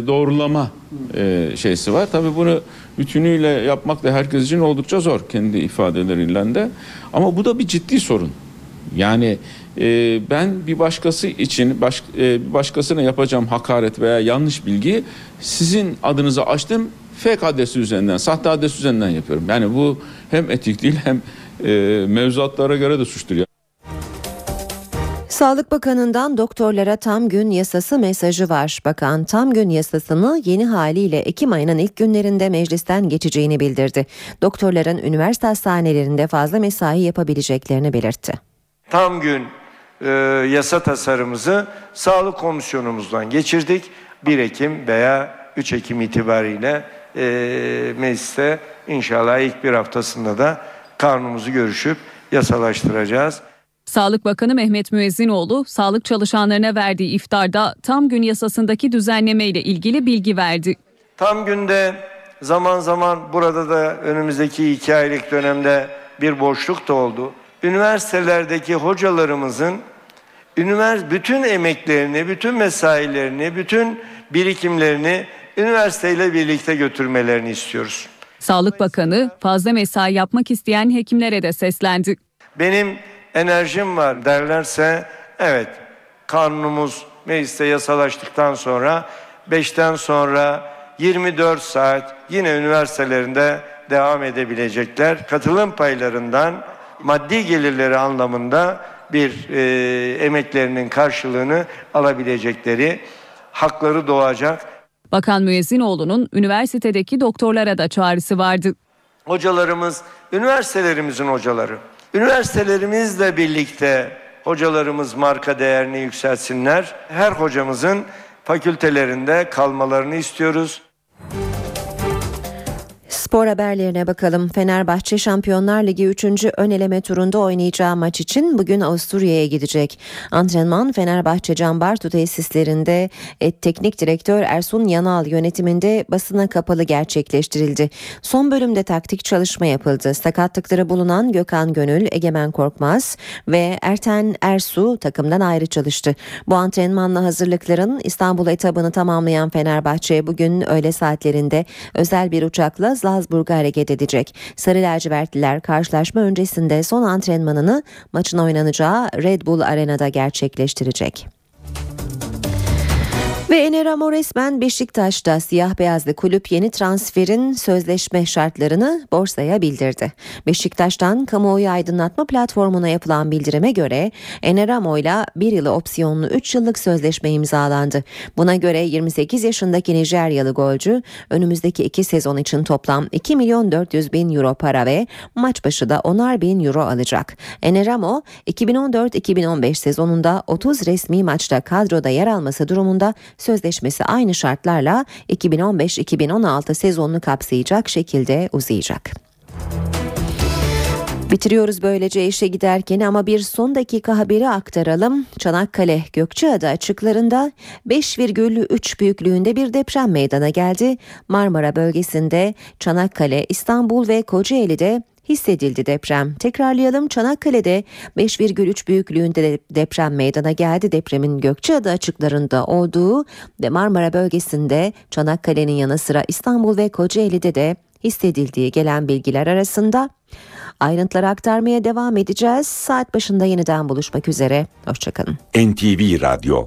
doğrulama e, şeysi var. Tabii bunu bütünüyle yapmak da herkes için oldukça zor kendi ifadeleriyle de. Ama bu da bir ciddi sorun. Yani e, ben bir başkası için baş, e, başkasına yapacağım hakaret veya yanlış bilgi sizin adınıza açtım fake adresi üzerinden, sahte adres üzerinden yapıyorum. Yani bu hem etik değil hem e, mevzuatlara göre de suçtur. Ya. Sağlık Bakanı'ndan doktorlara tam gün yasası mesajı var. Bakan tam gün yasasını yeni haliyle Ekim ayının ilk günlerinde meclisten geçeceğini bildirdi. Doktorların üniversite hastanelerinde fazla mesai yapabileceklerini belirtti. Tam gün e, yasa tasarımımızı Sağlık Komisyonumuzdan geçirdik. 1 Ekim veya 3 Ekim itibariyle e, mecliste inşallah ilk bir haftasında da kanunumuzu görüşüp yasalaştıracağız. Sağlık Bakanı Mehmet Müezzinoğlu, sağlık çalışanlarına verdiği iftarda tam gün yasasındaki düzenleme ile ilgili bilgi verdi. Tam günde zaman zaman burada da önümüzdeki iki aylık dönemde bir boşluk da oldu. Üniversitelerdeki hocalarımızın üniversite bütün emeklerini, bütün mesailerini, bütün birikimlerini üniversiteyle birlikte götürmelerini istiyoruz. Sağlık Bakanı fazla mesai yapmak isteyen hekimlere de seslendi. Benim enerjim var derlerse evet kanunumuz mecliste yasalaştıktan sonra 5'ten sonra 24 saat yine üniversitelerinde devam edebilecekler. Katılım paylarından maddi gelirleri anlamında bir e, emeklerinin karşılığını alabilecekleri hakları doğacak. Bakan Müezzinoğlu'nun üniversitedeki doktorlara da çağrısı vardı. Hocalarımız, üniversitelerimizin hocaları. Üniversitelerimizle birlikte hocalarımız marka değerini yükseltsinler. Her hocamızın fakültelerinde kalmalarını istiyoruz. Spor haberlerine bakalım. Fenerbahçe Şampiyonlar Ligi 3. ön eleme turunda oynayacağı maç için bugün Avusturya'ya gidecek. Antrenman Fenerbahçe Can Bartu tesislerinde et teknik direktör Ersun Yanal yönetiminde basına kapalı gerçekleştirildi. Son bölümde taktik çalışma yapıldı. Sakatlıkları bulunan Gökhan Gönül, Egemen Korkmaz ve Erten Ersu takımdan ayrı çalıştı. Bu antrenmanla hazırlıkların İstanbul etabını tamamlayan Fenerbahçe bugün öğle saatlerinde özel bir uçakla Salzburg'a hareket edecek. Sarı lacivertliler karşılaşma öncesinde son antrenmanını maçın oynanacağı Red Bull Arena'da gerçekleştirecek. Ve Eneramo resmen Beşiktaş'ta siyah beyazlı kulüp yeni transferin sözleşme şartlarını borsaya bildirdi. Beşiktaş'tan kamuoyu aydınlatma platformuna yapılan bildirime göre Eneramo ile bir yılı opsiyonlu 3 yıllık sözleşme imzalandı. Buna göre 28 yaşındaki Nijeryalı golcü önümüzdeki 2 sezon için toplam 2 milyon 400 bin euro para ve maç başı da 10'ar bin euro alacak. Eneramo 2014-2015 sezonunda 30 resmi maçta kadroda yer alması durumunda sözleşmesi aynı şartlarla 2015-2016 sezonunu kapsayacak şekilde uzayacak. Bitiriyoruz böylece işe giderken ama bir son dakika haberi aktaralım. Çanakkale Gökçeada açıklarında 5,3 büyüklüğünde bir deprem meydana geldi. Marmara bölgesinde Çanakkale, İstanbul ve Kocaeli'de hissedildi deprem. Tekrarlayalım Çanakkale'de 5,3 büyüklüğünde deprem meydana geldi. Depremin Gökçeada açıklarında olduğu ve Marmara bölgesinde Çanakkale'nin yanı sıra İstanbul ve Kocaeli'de de hissedildiği gelen bilgiler arasında ayrıntıları aktarmaya devam edeceğiz. Saat başında yeniden buluşmak üzere. Hoşçakalın. NTV Radyo